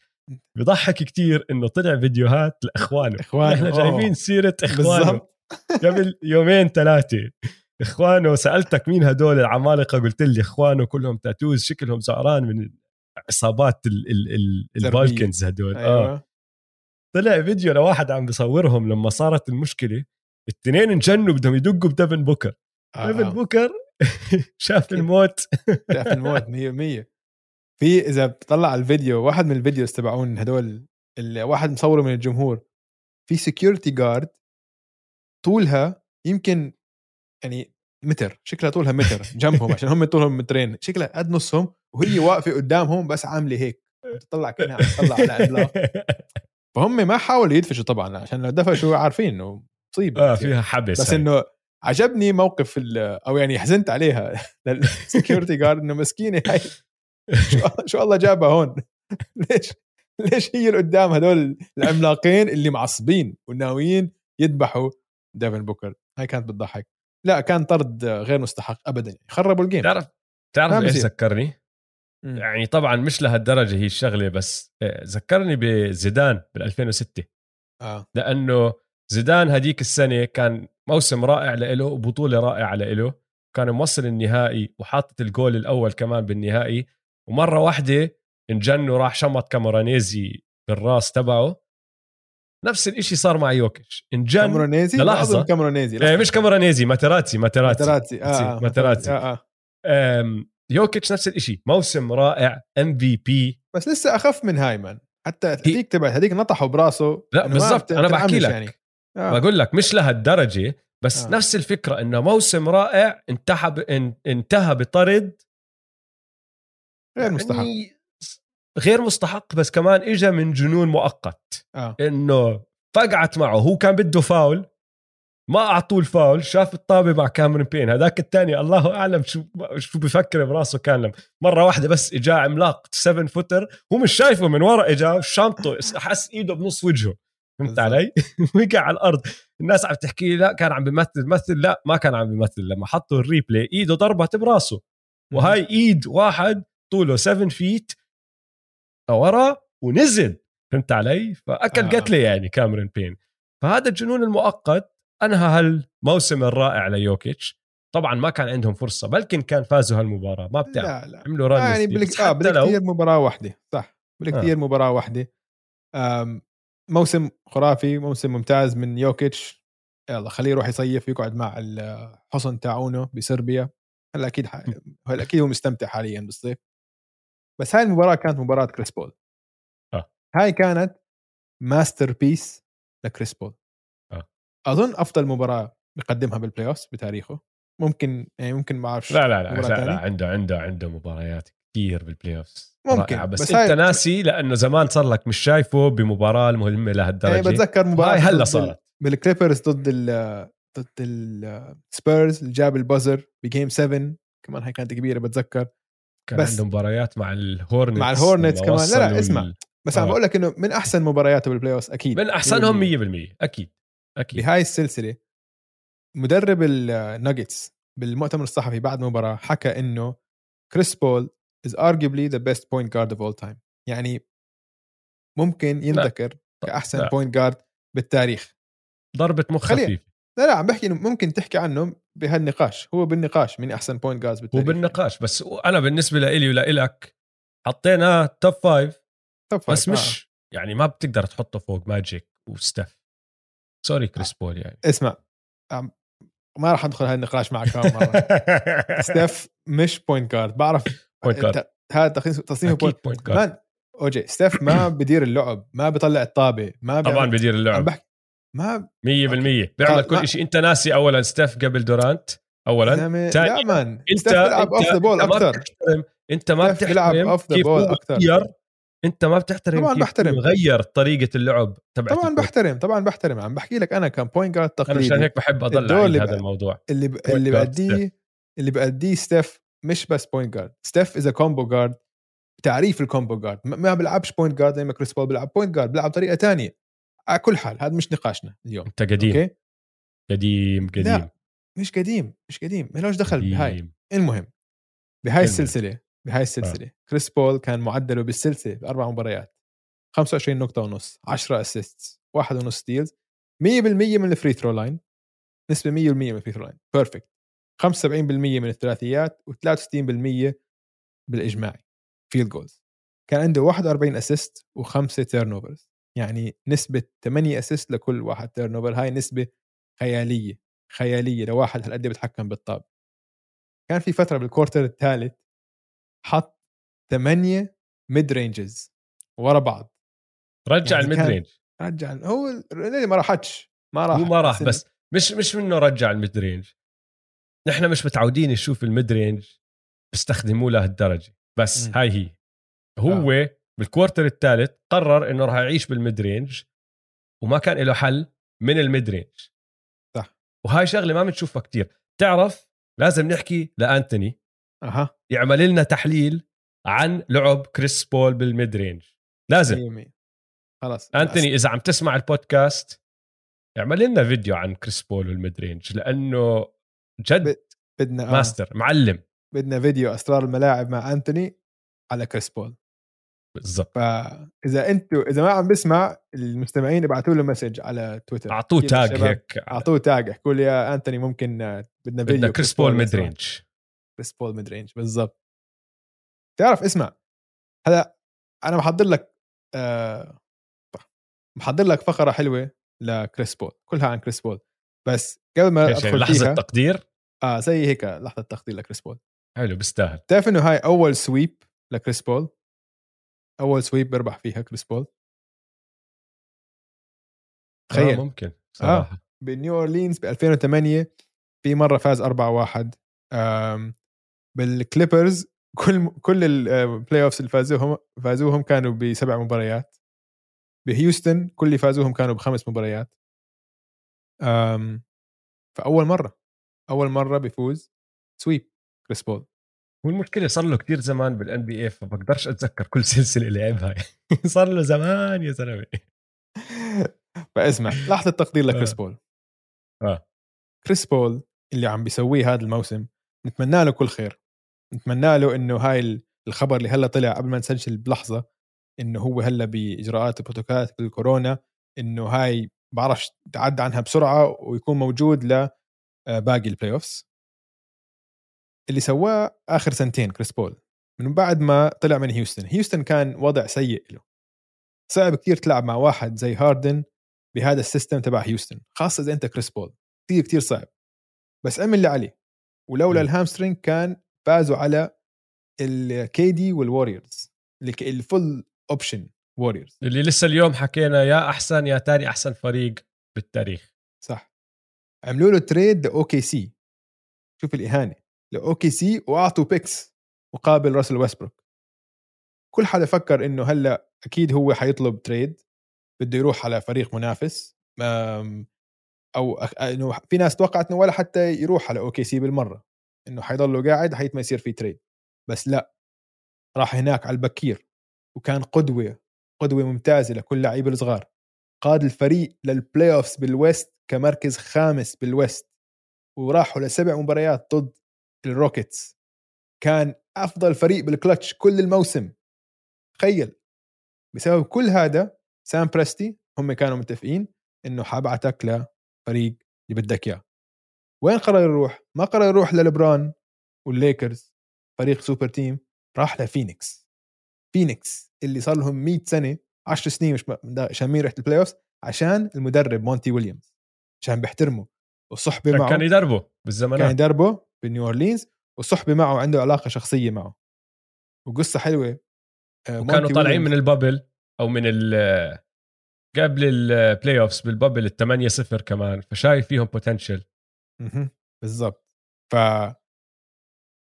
Speaker 1: بضحك كتير إنه طلع فيديوهات لإخوانه.
Speaker 2: إخوانه، إحنا.
Speaker 1: جايبين سيرة
Speaker 2: إخوانه. [laughs]
Speaker 1: قبل يومين ثلاثة. إخوانه سألتك مين هدول العمالقة؟ قلت لي إخوانه كلهم تاتوز شكلهم زعران من عصابات ال ال ال
Speaker 2: سربية.
Speaker 1: البالكنز هدول. آه.
Speaker 2: أيوه.
Speaker 1: طلع فيديو لواحد عم بصورهم لما صارت المشكلة. الاثنين انجنوا بدهم يدقوا بديفن بوكر.
Speaker 2: آه.
Speaker 1: ديفن
Speaker 2: آه.
Speaker 1: بوكر [laughs] شاف. الموت
Speaker 2: شاف الموت 100% في إذا بتطلع على الفيديو واحد من ال videos تبعون هدول اللي واحد مصوره من الجمهور في security guard طولها يمكن يعني متر شكلها طولها متر [laughs] جنبهم عشان هم طولهم مترين شكلها قد نصهم وهي واقفة قدامهم بس عاملة هيك تطلع كأنها عم تطلع على عملاق [laughs] فهم ما حاولوا يدفشوا طبعا عشان لو دفشوا عارفين إنه مصيبة
Speaker 1: آه فيها حبس
Speaker 2: بس. إنه عجبني موقف ال- أو يعني حزنت عليها. [laughs] لل security guard إنه مسكينة هاي. شو, [laughs] الله جابها هون؟ [laughs] ليش؟ ليش هي اللي قدام هدول العملاقين اللي معصبين وناويين يذبحوا ديفن بوكر؟ هاي كانت بتضحك. لا كان طرد غير مستحق ابدا. خربوا ال
Speaker 1: game تعرف تعرف
Speaker 2: إيش.
Speaker 1: ذكرني؟ يعني طبعا مش لهالدرجة هي الشغلة بس آه، ذكرني بزيدان بال 2006
Speaker 2: آه.
Speaker 1: لأنه زيدان هديك السنة كان موسم رائع لإله وبطولة رائعة لإله كان موصل النهائي وحاطط الجول الأول كمان بالنهائي ومرة واحدة انجن وراح شمط كامورانيزي بالراس تبعه نفس الإشي صار مع يوكيش إنجن
Speaker 2: كامرونيزي
Speaker 1: للحظة.
Speaker 2: أظن كامرونيزي
Speaker 1: آه، مش كامورانيزي ماتراتسي ماتراتسي
Speaker 2: ماتراتسي آه, آه
Speaker 1: ماتراتسي.
Speaker 2: آه, آه.
Speaker 1: أم، يوكيتش نفس الإشي موسم رائع MVP
Speaker 2: بس لسه أخف من هايمان حتى هذيك تبعت هذيك نطحوا براسه
Speaker 1: لا، بالضبط. أنا بحكي لك.
Speaker 2: يعني. آه.
Speaker 1: بقول لك مش لهالدرجه بس
Speaker 2: آه.
Speaker 1: آه. نفس الفكرة إنه موسم رائع انتهى ب... إن- انتهى بطرد
Speaker 2: غير مستحق
Speaker 1: يعني غير مستحق بس كمان اجى من جنون مؤقت
Speaker 2: آه
Speaker 1: إنه فقعت معه هو كان بده فاول ما أعطوه الفاول شاف الطابة مع كاميرون پين هذاك الثاني الله أعلم شو شو بفكر براسه كان مرة واحدة بس اجاه عملاق 7 footer هو مش شايفه من ورا اجاه شامطه حس إيده بنص وجهه فهمت. علي؟ [laughs] وقع على الأرض الناس عم تحكي لي لا كان عم بيمثل مثل لا ما كان عم بيمثل لما حطوا ال replay إيده ضربت براسه وهاي إيد واحد طوله 7 feet ورا ونزل فهمت علي؟ فأكل
Speaker 2: آه.
Speaker 1: آه. قتلة يعني كاميرون پين فهذا الجنون المؤقت أنهى هالموسم الرائع ليوكيتش طبعا ما كان عندهم فرصة بلكن كان فازوا هالمباراة ما بتعرف
Speaker 2: لا لا
Speaker 1: عملوا run
Speaker 2: يعني. بالك... آه
Speaker 1: حتى لو
Speaker 2: بالكثير مباراة واحدة صح بالكثير آه. مباراة واحدة موسم خرافي موسم ممتاز من يوكيتش. يلا خليه يروح يصيف يقعد مع الحصن تاعونه بصربيا هلا أكيد ح... هلا أكيد هو مستمتع حاليا بالصيف. بس هاي المباراة كانت مباراة كريس بول.
Speaker 1: آه.
Speaker 2: هاي كانت masterpiece لكريس بول.
Speaker 1: آه.
Speaker 2: أظن أفضل مباراة بقدمها بال playoff بتاريخه. ممكن يعني ممكن ما أعرفش
Speaker 1: لا لا لا, لا؟ لا عنده عنده عنده مباريات كثير بال playoff
Speaker 2: ممكن،
Speaker 1: بس,
Speaker 2: بس
Speaker 1: أنت
Speaker 2: هاي-
Speaker 1: ناسي لأنه زمان صار لك مش شايفه بمباراة المهمه
Speaker 2: يعني
Speaker 1: لهالدرجه
Speaker 2: بتذكر مباراة
Speaker 1: هاي هلا صارت.
Speaker 2: ال- بالكليبرز ضد ال ضد السبيرز اللي جاب ال buzzer ب game 7 كمان هاي كانت كبيرة بتذكر.
Speaker 1: كان
Speaker 2: بس-
Speaker 1: عنده مباريات مع الهورنتس
Speaker 2: مع الهورنتس كمان. لا، لا، اسمع. بس عم
Speaker 1: آه.
Speaker 2: بقول لك إنه من أحسن مبارياته بال playoff أكيد.
Speaker 1: من أحسنهم
Speaker 2: 100%.
Speaker 1: 100% أكيد. أكيد.
Speaker 2: بهاي السلسلة مدرب الناجتس بالمؤتمر الصحفي بعد المباراه حكى إنه كريس بول is arguably the best point guard of all time. يعني ممكن ينذكر كأحسن
Speaker 1: لا.
Speaker 2: point guard بالتاريخ.
Speaker 1: ضربة مخ خفيفة.
Speaker 2: لا لا عم بحكي إنه ممكن تحكي عنه بهالنقاش. هو بالنقاش من أحسن point guards بالتاريخ.
Speaker 1: وبالنقاش بس أنا بالنسبة لإلي ولإلك حطيناه top five
Speaker 2: top
Speaker 1: بس
Speaker 2: five.
Speaker 1: مش يعني ما بتقدر تحطه فوق ماجيك وستيف. sorry كريس بول يعني.
Speaker 2: آه. اسمع ما راح أدخل هالنقاش معك مره [laughs] ستيف مش point guard بعرف
Speaker 1: point
Speaker 2: guard هذا تصنيف تصنيفه
Speaker 1: point point
Speaker 2: guard اوجي ستيف ما [coughs] بدير اللعب ما بيطلع الطابة ما بيعمل-
Speaker 1: طبعا بدير اللعب.
Speaker 2: بحكي ما
Speaker 1: 100% بيعمل
Speaker 2: آه،
Speaker 1: كل شيء أنت ناسي اولا ستيف قبل دورانت اولا.
Speaker 2: لا man
Speaker 1: انت
Speaker 2: بيلعب
Speaker 1: off
Speaker 2: the ball أكثر.
Speaker 1: أنت ما بتحترم كيف هو. غير أنت ما بتحترم
Speaker 2: طبعاً بحترم.
Speaker 1: غير طريقة اللعب تبعت
Speaker 2: طبعا. بحترم طبعا بحترم. عم بحكي لك أنا كان point guard
Speaker 1: أنا
Speaker 2: تقليدي.
Speaker 1: مشان هيك بحب أضل
Speaker 2: اللي
Speaker 1: هذا الموضوع.
Speaker 2: اللي ب... اللي بأديه اللي بأديه ستيف مش بس point guard ستيف اذا combo guard تعريف ال combo guard. ما- بيلعبش point guard زي ما كريس بول بيلعب. point guard بيلعب طريقة تانية. على كل حال هذا مش نقاشنا اليوم.
Speaker 1: أنت قديم.
Speaker 2: okay؟
Speaker 1: قديم قديم.
Speaker 2: لا مش قديم مش قديم. ما لهش دخل بهاي. المهم بهاي. السلسلة بهاي السلسلة كريس بول كان معدله بالسلسلة بأربع مباريات. 25 نقطة ونص 10 assist واحد ونص steals 100% من ال free throw line نسبة 100% من ال free throw line perfect 75% من الثلاثيات و63% بالإجماعي field goals كان عنده 41 assist وخمسة turnovers يعني نسبة 8 assist لكل واحد turnover هاي نسبة خيالية خيالية لواحد هالقد بيتحكم بالطابة كان في فترة بال quarter الثالث حط ثمانيه mid ranges ورا بعض.
Speaker 1: رجع
Speaker 2: يعني
Speaker 1: ال
Speaker 2: mid
Speaker 1: range
Speaker 2: رجع هو ما راحتش ما راح
Speaker 1: هو ما راح بس مش مش منه رجع ال mid range نحن مش متعودين نشوف الميد رينج بيستخدموه لهالدرجة بس
Speaker 2: مم.
Speaker 1: هاي هي. هو آه. بال quarter الثالث قرر إنه راح يعيش بال mid range وما كان له حل من ال mid range.
Speaker 2: صح.
Speaker 1: وهاي شغلة ما بنشوفها كتير. تعرف لازم نحكي لأنتوني
Speaker 2: أها.
Speaker 1: يعمل لنا تحليل عن لعب كريس بول بال mid range. لازم.
Speaker 2: 100% خلاص
Speaker 1: أنتوني إذا عم تسمع البودكاست اعمل لنا فيديو عن كريس بول وال mid range لأنه جد؟
Speaker 2: بدنا آه.
Speaker 1: ماستر معلم.
Speaker 2: بدنا فيديو أسرار الملاعب مع أنتوني على كريس بول.
Speaker 1: بالضبط.
Speaker 2: فإذا أنتوا إذا ما عم بسمع المستمعين ابعثوا له message على تويتر
Speaker 1: أعطوه
Speaker 2: tag
Speaker 1: هيك.
Speaker 2: أعطوه tag احكوا لي يا أنتوني ممكن آه، بدنا فيديو
Speaker 1: بدنا كريس بول
Speaker 2: mid.
Speaker 1: range
Speaker 2: كريس بول mid range بالضبط. تعرف اسمع. هلا أنا محضر لك آه محضر لك فقرة حلوة لكريس بول كلها عن كريس بول. بس قبل ما
Speaker 1: يعني
Speaker 2: أدخل
Speaker 1: لحظة
Speaker 2: فيها
Speaker 1: تقدير؟
Speaker 2: آه زي هيك لحظة تقدير لكريس بول.
Speaker 1: حلو بيستاهل.
Speaker 2: بتعرف إنه هاي أول sweep لكريس بول؟ أول sweep بيربح فيها كريس بول.
Speaker 1: آه
Speaker 2: تخيل.
Speaker 1: ممكن صراحة.
Speaker 2: بنيو أورلينز ب 2008 في مرة فاز 4-1 آم، بالكليبرز [laughs] كل كل ال playoffs اللي فازوهم فازوهم كانوا بسبع مباريات. بهيوستن كل اللي فازوهم كانوا بخمس مباريات. فأول مرة. أول مرة بيفوز sweep كريس بول
Speaker 1: والمشكلة صار له كتير زمان بال NBA فبقدرش أتذكر كل سلسلة لعبها. [laughs] صار له زمان يا زلمه
Speaker 2: فاسمع لحظة تقدير لكريس
Speaker 1: آه.
Speaker 2: بول
Speaker 1: آه.
Speaker 2: كريس بول اللي عم بيسويه هذا الموسم نتمنى له كل خير. نتمنى له إنه هاي الخبر اللي هلأ طلع قبل ما نسجل بلحظة إنه هو هلأ بإجراءات وبروتوكولات الكورونا إنه هاي بعرفش تعدى عنها بسرعة ويكون موجود لباقي ال playoffs اللي سواه آخر سنتين كريس بول من بعد ما طلع من هيوستن. هيوستن كان وضع سيء له. صعب كتير تلعب مع واحد زي هاردن بهذا ال system تبع هيوستن خاصة إذا أنت كريس بول. كثير كثير صعب. بس عمل اللي عليه. ولولا.
Speaker 1: ال
Speaker 2: hamstring كان فازوا على ال KD والوريورز ال full option ووريورز
Speaker 1: اللي لسه اليوم حكينا يا أحسن يا تاني أحسن فريق بالتاريخ.
Speaker 2: عملوا له trade لأوكي سي. شوف الإهانة. لأوكي سي وأعطوا picks مقابل راسل ويستبروك. كل حدا فكر إنه هلأ أكيد هو حيطلب trade بده يروح على فريق منافس أو إنه في ناس توقعت إنه ولا حتى يروح على أوكي سي بالمرة. إنه حيضله قاعد لحد ما يصير في trade بس لأ راح هناك على بكير وكان قدوة قدوة ممتازة لكل لعيبة الصغار. قاد الفريق لل playoffs بال West كمركز خامس بال West وراحوا لسبع مباريات ضد الروكيتس كان أفضل فريق بالكلتش كل الموسم. تخيل! بسبب كل هذا سام بريستي هم كانوا متفقين إنه حابعتك لفريق اللي بدك إياه. وين قرر يروح؟ ما قرر يروح للبران والليكرز. فريق super team راح لفينيكس. فينيكس اللي صار لهم 100 سنة 10 سنين مش شامين ريحه ال playoff عشان المدرب مونتي ويليامز عشان بيحترمه والصحبة معه
Speaker 1: كان يدربه
Speaker 2: كان
Speaker 1: بالزمانات
Speaker 2: يدربه بنيو اورلينز والصحبة معه عنده علاقة شخصية معه. وقصة حلوة آه،
Speaker 1: وكانوا طالعين من ال bubble أو من ال قبل ال playoffs بال bubble ال 8 0 كمان فشايف فيهم
Speaker 2: potential. بالضبط. ف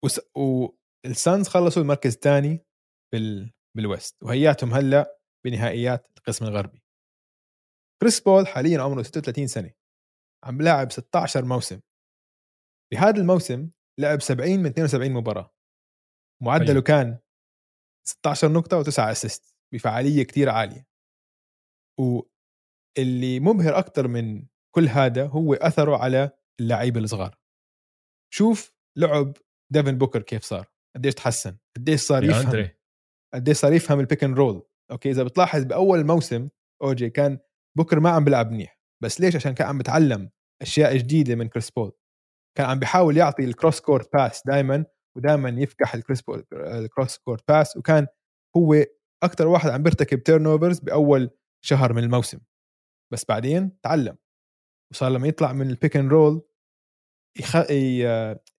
Speaker 2: وس... وال Suns خلصوا المركز الثاني بال... بالويست وهياتهم هلأ بنهائيات القسم الغربي. كريس بول حاليا عمره 36 سنة عم لاعب 16 موسم. بهذا الموسم لعب 70 من 72 مباراة. معدله
Speaker 1: طيب.
Speaker 2: كان 16 نقطة و9 assist بفعالية كتير عالية. واللي مبهر أكثر من كل هذا هو أثره على اللعيبة الصغار. شوف لعب ديفن بوكر كيف صار قديش تحسن قديش صار يفهم قديش صار يفهم ال pick and roll okay إذا بتلاحظ بأول موسم اوجي كان بوكر ما عم بيلعب منيح. بس ليش؟ عشان كان عم بتعلم أشياء جديدة من كريس بول. كان عم بيحاول يعطي ال cross court pass دائما ودائما يفتح لكريس بول ال cross court pass وكان هو أكثر واحد عم بيرتكب turnovers بأول شهر من الموسم. بس بعدين تعلم وصار لما يطلع من ال pick and roll يخ...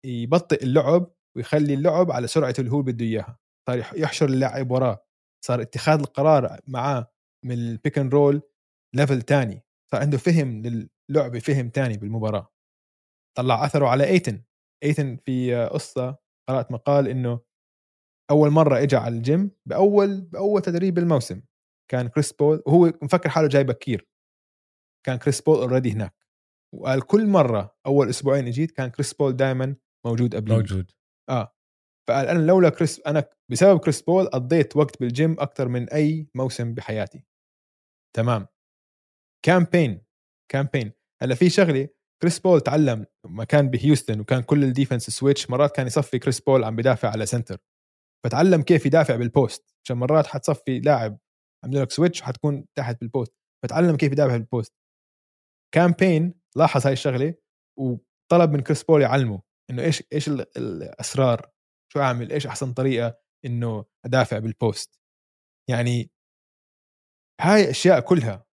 Speaker 2: يبطئ اللعب ويخلي اللعب على سرعته اللي هو بده إياها. صار يح- يحشر اللاعب وراه. صار اتخاذ القرار معاه من ال pick and roll level تاني صار عنده فهم للعبه فهم تاني بالمباراة. طلع أثره على ايتن ايتن في قصة قرأت مقال إنه أول مرة اجى على الجيم بأول بأول تدريب بالموسم. كان كريس بول وهو مفكر حاله جاي بكير كان كريس بول already هناك. وقال كل مرة أول أسبوعين اجيت كان كريس بول دائما موجود قبل
Speaker 1: موجود.
Speaker 2: آه. فقال أنا لولا كريس أنا بسبب كريس بول قضيت وقت بالجيم أكثر من أي موسم بحياتي. تمام. كامبين كامبين هلأ في شغلة كريس بول تعلم لما كان بهيوستن وكان كل ال defense switch مرات كان يصفي كريس بول عم بدافع على center فتعلم كيف يدافع بال post عشان مرات حتصفي لاعب عامل لك switch وحتكون تحت بال post فتعلم كيف يدافع بال post كامبين لاحظ هاي الشغلة وطلب من كريس بول يعلمه إنه إيش إيش ال- الأسرار. شو أعمل؟ إيش أحسن طريقة إنه أدافع بال post يعني هاي أشياء كلها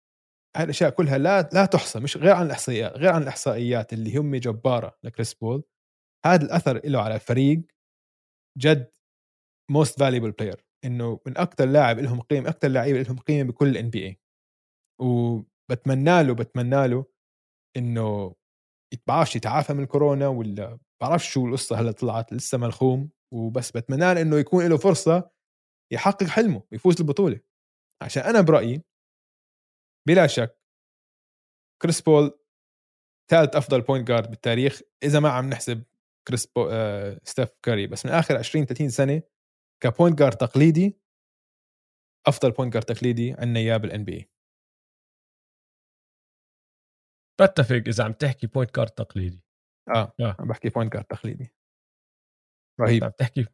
Speaker 2: هاي الأشياء كلها لا لا تحصى مش غير عن الاحصائيات غير عن الإحصائيات اللي هم جبارة لكريس بول هذا الأثر له على الفريق جد most valuable player إنه من أكثر لاعب لهم قيمة أكثر لعيبه لهم قيمة بكل ال NBA وبتمنى له بتمنى له إنه بعرفش يتعافى من الكورونا ولا بعرفش شو القصة هلا طلعت لسه ملخوم. وبس بتمنى له إنه يكون له فرصة يحقق حلمه ويفوز البطولة. عشان أنا برأيي بلا شك كريس بول ثالث أفضل point guard بالتاريخ إذا ما عم نحسب كريس بو... آه... ستيف كاري. بس من آخر 20 30 سنة ك point guard تقليدي أفضل point guard تقليدي عندنا اياه بال NBA
Speaker 1: بتفق إذا عم تحكي point guard تقليدي.
Speaker 2: آه
Speaker 1: آه.
Speaker 2: عم بحكي point guard تقليدي. رهيب
Speaker 1: عم تحكي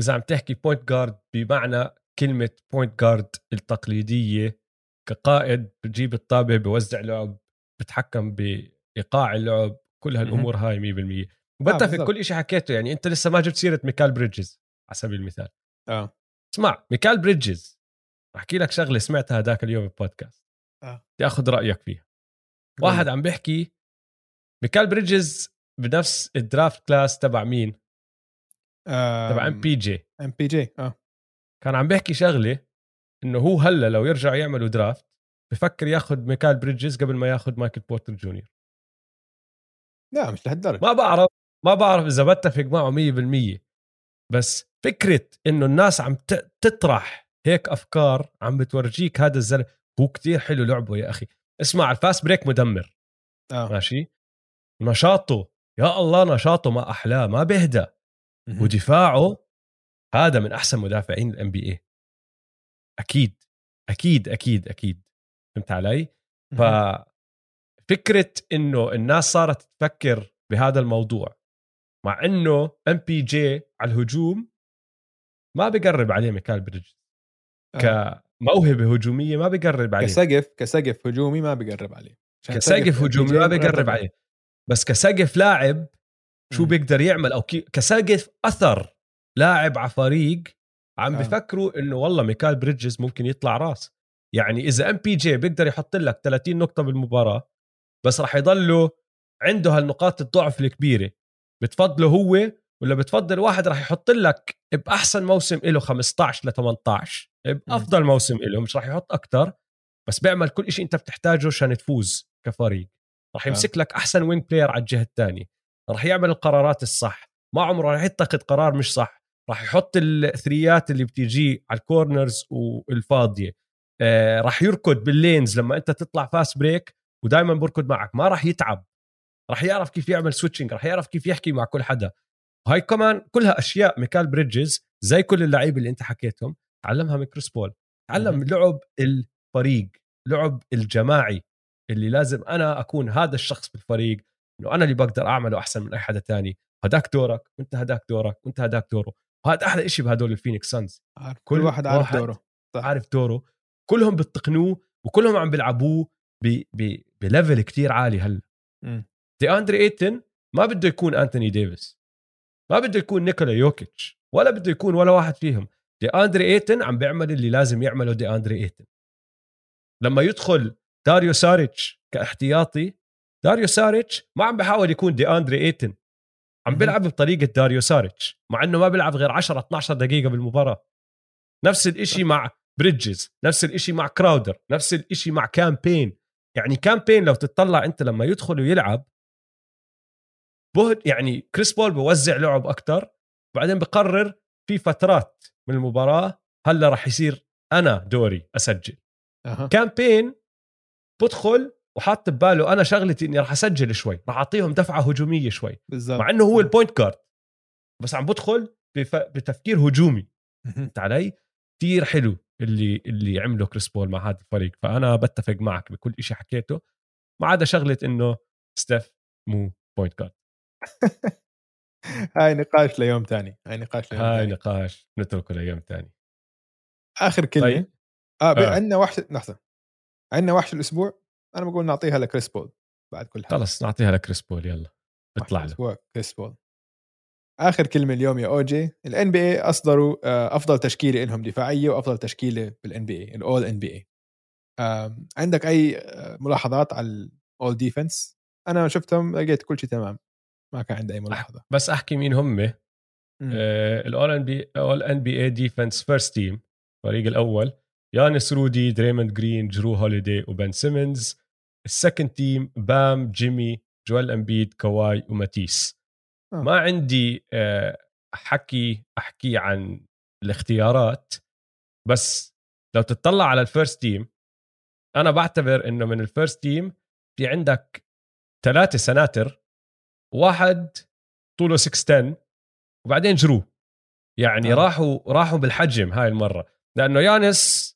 Speaker 1: إذا عم تحكي point guard بمعنى كلمة point guard التقليدية كقائد بجيب الطابه بوزع لعب بتحكم بإيقاع اللعب كل هالأمور هاي 100% وبتفق
Speaker 2: بالضبط.
Speaker 1: كل شيء حكيته يعني أنت لسه ما جبت سيرة ميكال بريدجز على سبيل المثال.
Speaker 2: آه.
Speaker 1: اسمع ميكال بريدجز أحكي لك شغلة سمعتها هذاك اليوم بالبودكاست.
Speaker 2: آه.
Speaker 1: بدي آخذ رأيك فيها. واحد عم بيحكي ميكال بريدجز بنفس ال draft class تبع مين؟ تبع آم بي جي
Speaker 2: ام بي جي آه.
Speaker 1: كان عم بيحكي شغلة إنه هو هلأ لو يرجع يعملوا draft بفكر ياخذ ميكال بريدجز قبل ما ياخذ مايكل بورتر جونيور.
Speaker 2: لا مش لهالدرجة.
Speaker 1: ما بعرف ما بعرف إذا بتفق معه 100% بس فكرة إنه الناس عم تطرح هيك أفكار عم بتورجيك هذا الزلمة هو كتير حلو لعبه يا أخي. اسمع ال fast break مدمر.
Speaker 2: آه.
Speaker 1: ماشي؟ نشاطه يا الله نشاطه ما أحلاه ما بيهدى
Speaker 2: مهم.
Speaker 1: ودفاعه هذا من أحسن مدافعين ال NBA أكيد أكيد أكيد أكيد. فهمت علي؟ ففكرة إنه الناس صارت تفكر بهذا الموضوع مع إنه MPJ على الهجوم ما بقرب عليه ميكال بريدج
Speaker 2: آه.
Speaker 1: كموهبة هجومية ما بقرب عليه.
Speaker 2: كسقف كسقف هجومي ما بيقرب عليه.
Speaker 1: كسقف
Speaker 2: سقف
Speaker 1: هجومي ما بقرب عليه. بس كسقف لاعب شو. بيقدر يعمل okay كسقف أثر لاعب على فريق عم
Speaker 2: آه.
Speaker 1: بفكروا إنه والله ميكال بريدجز ممكن يطلع راس. يعني إذا MPJ بيقدر يحط لك 30 نقطة بالمباراة بس راح يضله عنده هالنقاط الضعف الكبيرة. بتفضله هو ولا بتفضل واحد راح يحط لك بأحسن موسم له 15 ل 18 بافضل موسم له مش راح يحط أكثر بس بيعمل كل شيء أنت بتحتاجه عشان تفوز كفريق. راح يمسك لك أحسن wing player على الجهة الثانية. راح يعمل القرارات الصح. ما عمره راح يتخذ قرار مش صح. راح يحط ال threes اللي بتيجي على ال corners والفاضية. آه راح يركض بال lanes لما أنت تطلع fast break ودائما بركض معك. ما راح يتعب. راح يعرف كيف يعمل switching راح يعرف كيف يحكي مع كل حدا. وهي كمان كلها أشياء ميكال بريدجز زي كل اللعيبة اللي أنت حكيتهم. تعلمها من كريس بول. تعلم لعب الفريق لعب الجماعي اللي لازم أنا أكون هذا الشخص بالفريق إنه أنا اللي بقدر أعمله أحسن من أي حدا تاني. هداك دورك وانت هداك دورك وانت هداك دوره. وهذا أحلى شيء بهدول الفينيكس سانز.
Speaker 2: كل واحد عارف واحد دوره.
Speaker 1: صح. عارف دوره. كلهم بتقنوه وكلهم عم بيلعبوه ب level كتير عالي هلأ. دي اندري ايتن ما بده يكون انتوني ديفيس ما بده يكون نيكولا يوكيتش ولا بده يكون ولا واحد فيهم. دي اندري ايتن عم بيعمل اللي لازم يعمله دي اندري ايتن لما يدخل داريو ساريتش كاحتياطي داريو ساريتش ما عم بحاول يكون دي أندري إيتن. عم بيلعب بطريقة داريو ساريتش مع إنه ما بيلعب غير 10 12 دقيقة بالمباراة. نفس الشيء مع بريدجز نفس الشيء مع كراودر نفس الشيء مع كامبين. يعني كامبين لو تطلع أنت لما يدخل ويلعب بهد يعني كريس بول بوزع لعب أكثر بعدين بقرر في فترات من المباراة هلا راح يصير أنا دوري أسجل. أه. كامبين بدخل وحاط بباله أنا شغلتي إني راح أسجل شوي راح أعطيهم دفعة هجومية شوي بالزبط. مع إنه هو ال point guard بس عم بدخل بف... بتفكير هجومي. فهمت علي؟ كثير حلو اللي اللي عمله كريس بول مع هذا الفريق. فأنا بتفق معك بكل شيء حكيته. ما عدا شغلة إنه ستيف مو point guard [laughs]
Speaker 2: هاي نقاش ليوم ثاني هاي نقاش
Speaker 1: ليوم هاي تاني. نقاش نتركه ليوم ثاني
Speaker 2: آخر كلمة. طيب. آه, آه. عندنا وحش لحظة. عندنا وحش الأسبوع. أنا بقول نعطيها لكريس بول بعد كل
Speaker 1: حاجة خلص نعطيها لكريس بول يلا. بيطلع له.
Speaker 2: كريس بول آخر كلمة اليوم يا اوجي ال NBA أصدروا آه، أفضل تشكيلة لهم دفاعية وأفضل تشكيلة بال NBA ال All-NBA عندك أي آه، ملاحظات على ال All-Defense أنا شفتهم لقيت كل شيء تمام. ما كان عندي أي ملاحظة.
Speaker 1: بس أحكي مين هم. الأول ان بي اول ان بي اي ديفنس فيرست تيم الفريق الأول. يانس رودي دريموند جرين جرو هوليدي وبن سيمنز ال second team بام جيمي جوال امبيد كواي وماتيس آه. ما عندي آه، حكي أحكي عن الاختيارات بس لو تطلع على ال first team أنا بعتبر إنه من ال first team في عندك ثلاثة سناتر واحد طوله 6'10 وبعدين جرو يعني آه. راحوا راحوا بالحجم هاي المرة لأنه يانس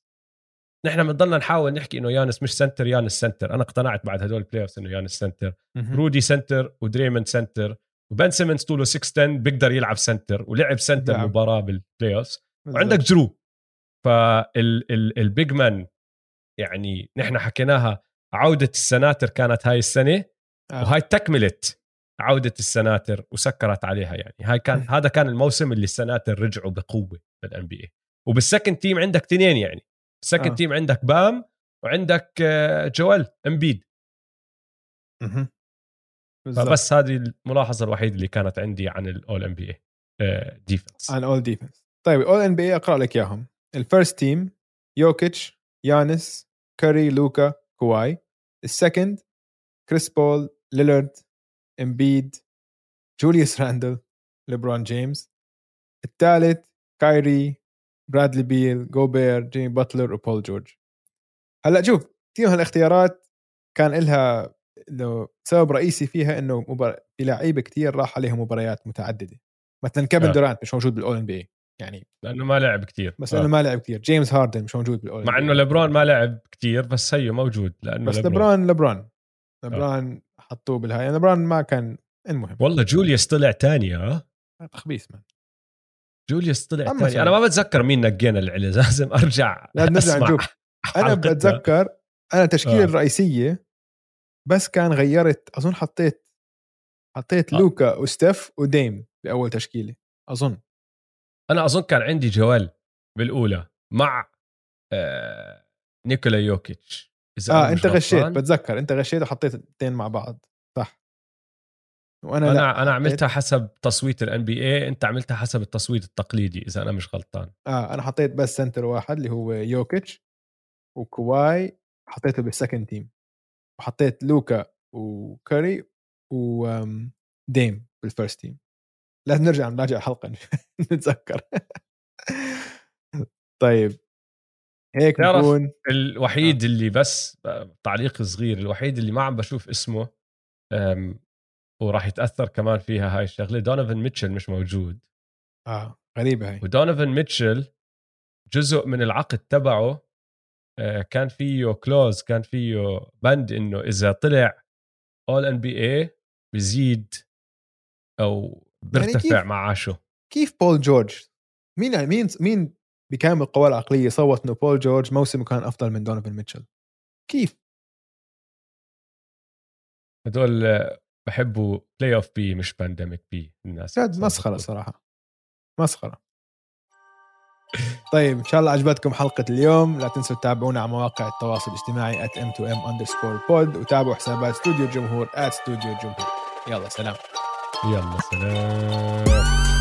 Speaker 1: نحن بنضلنا نحاول نحكي إنه يانس مش center يانس center. أنا اقتنعت بعد هدول ال play إنه يانس center. رودي center ودريموند center وبن سيمنز طوله 6 10 بيقدر يلعب center ولعب center نعم. مباراة بال playoff وعندك جرو فال big man يعني نحن حكيناها عودة السناتر كانت هاي السنة آه. وهاي تكملت عودة السناتر وسكرت عليها يعني. هاي كان هذا كان الموسم اللي السناتر رجعوا بقوة بال NBA وبال second team عندك تنين يعني. ال second آه. team عندك بام وعندك آه، جوال امبيد فبس هذه الملاحظة الوحيدة اللي كانت عندي عن ال All-NBA ديفنس
Speaker 2: عن اول ديفنس طيب All-NBA أقرأ لك إياهم. ال first team يوكيتش يانس كاري لوكا كواي ال second كريس بول ليلارد امبيد جوليوس راندل ليبرون جيمس الثالث كايري برادلي بيل جوبيرت جيمي باتلر وبول جورج. هلأ شوف فيهم هالاختيارات كان لها إنه سبب رئيسي فيها إنه مبار... في لعيبة كثير راح عليهم مباريات متعددة. مثلا كيفن آه. دورانت مش موجود بال All-NB يعني
Speaker 1: لأنه ما لعب كثير
Speaker 2: بس لأنه آه. ما لعب كثير جيمس هاردن مش موجود بال all
Speaker 1: مع إنه ليبرون ما لعب كثير بس هيو موجود لأنه
Speaker 2: بس ليبرون. ليبرون ليبرون. آه. حطوه بالهاي. يعني ليبرون ما كان المهم.
Speaker 1: والله جوليوس طلع ثاني آه؟
Speaker 2: تخبيص من
Speaker 1: جوليوس طلع ثاني أنا ما بتذكر مين نقينا العلي [laughs] لازم أرجع
Speaker 2: لا نرجع نشوف. [laughs] أنا بتذكر أنا التشكيله آه. الرئيسية بس كان غيرت أظن حطيت حطيت آه. لوكا وستيف وديم بأول تشكيلة أظن.
Speaker 1: أنا أظن كان عندي جوال بالأولى مع آه نيكولا يوكيتش.
Speaker 2: إذا آه أنت غشيت بتذكر أنت غشيت وحطيت الاثنين مع بعض. وأنا
Speaker 1: أنا
Speaker 2: لا.
Speaker 1: أنا عملتها حسب تصويت ال NBA أنت عملتها حسب التصويت التقليدي إذا أنا مش غلطان.
Speaker 2: آه أنا حطيت بس center واحد اللي هو يوكيتش وكواي حطيته بال second team وحطيت لوكا وكاري وديم بال first team لازم نرجع نراجع الحلقة [laughs] نتذكر. طيب. هيك نكون.
Speaker 1: الوحيد آه. اللي بس تعليق صغير الوحيد اللي ما عم بشوف اسمه وراح يتأثر كمان فيها هاي الشغلة. دونيفن ميتشل مش موجود.
Speaker 2: آه غريبة هاي.
Speaker 1: ودونيفن ميتشل جزء من العقد تبعه آه، كان فيه clause كان فيه بند إنه إذا طلع All-NBA بزيد أو بيرتفع يعني كيف معاشه
Speaker 2: كيف بول جورج؟ مين مين مين بكامل القوى العقلية صوت إنه بول جورج موسمه كان أفضل من دونيفن ميتشل؟ كيف؟
Speaker 1: هدول بحبوا Playoff P مش Pandemic P الناس
Speaker 2: مسخرة صراحة. مسخرة. طيب إن شاء الله عجبتكم حلقة اليوم. لا تنسوا تتابعونا على مواقع التواصل الاجتماعي at m2m underscore pod وتابعوا حسابات استوديو الجمهور at استوديو الجمهور يلا سلام.
Speaker 1: يلا سلام.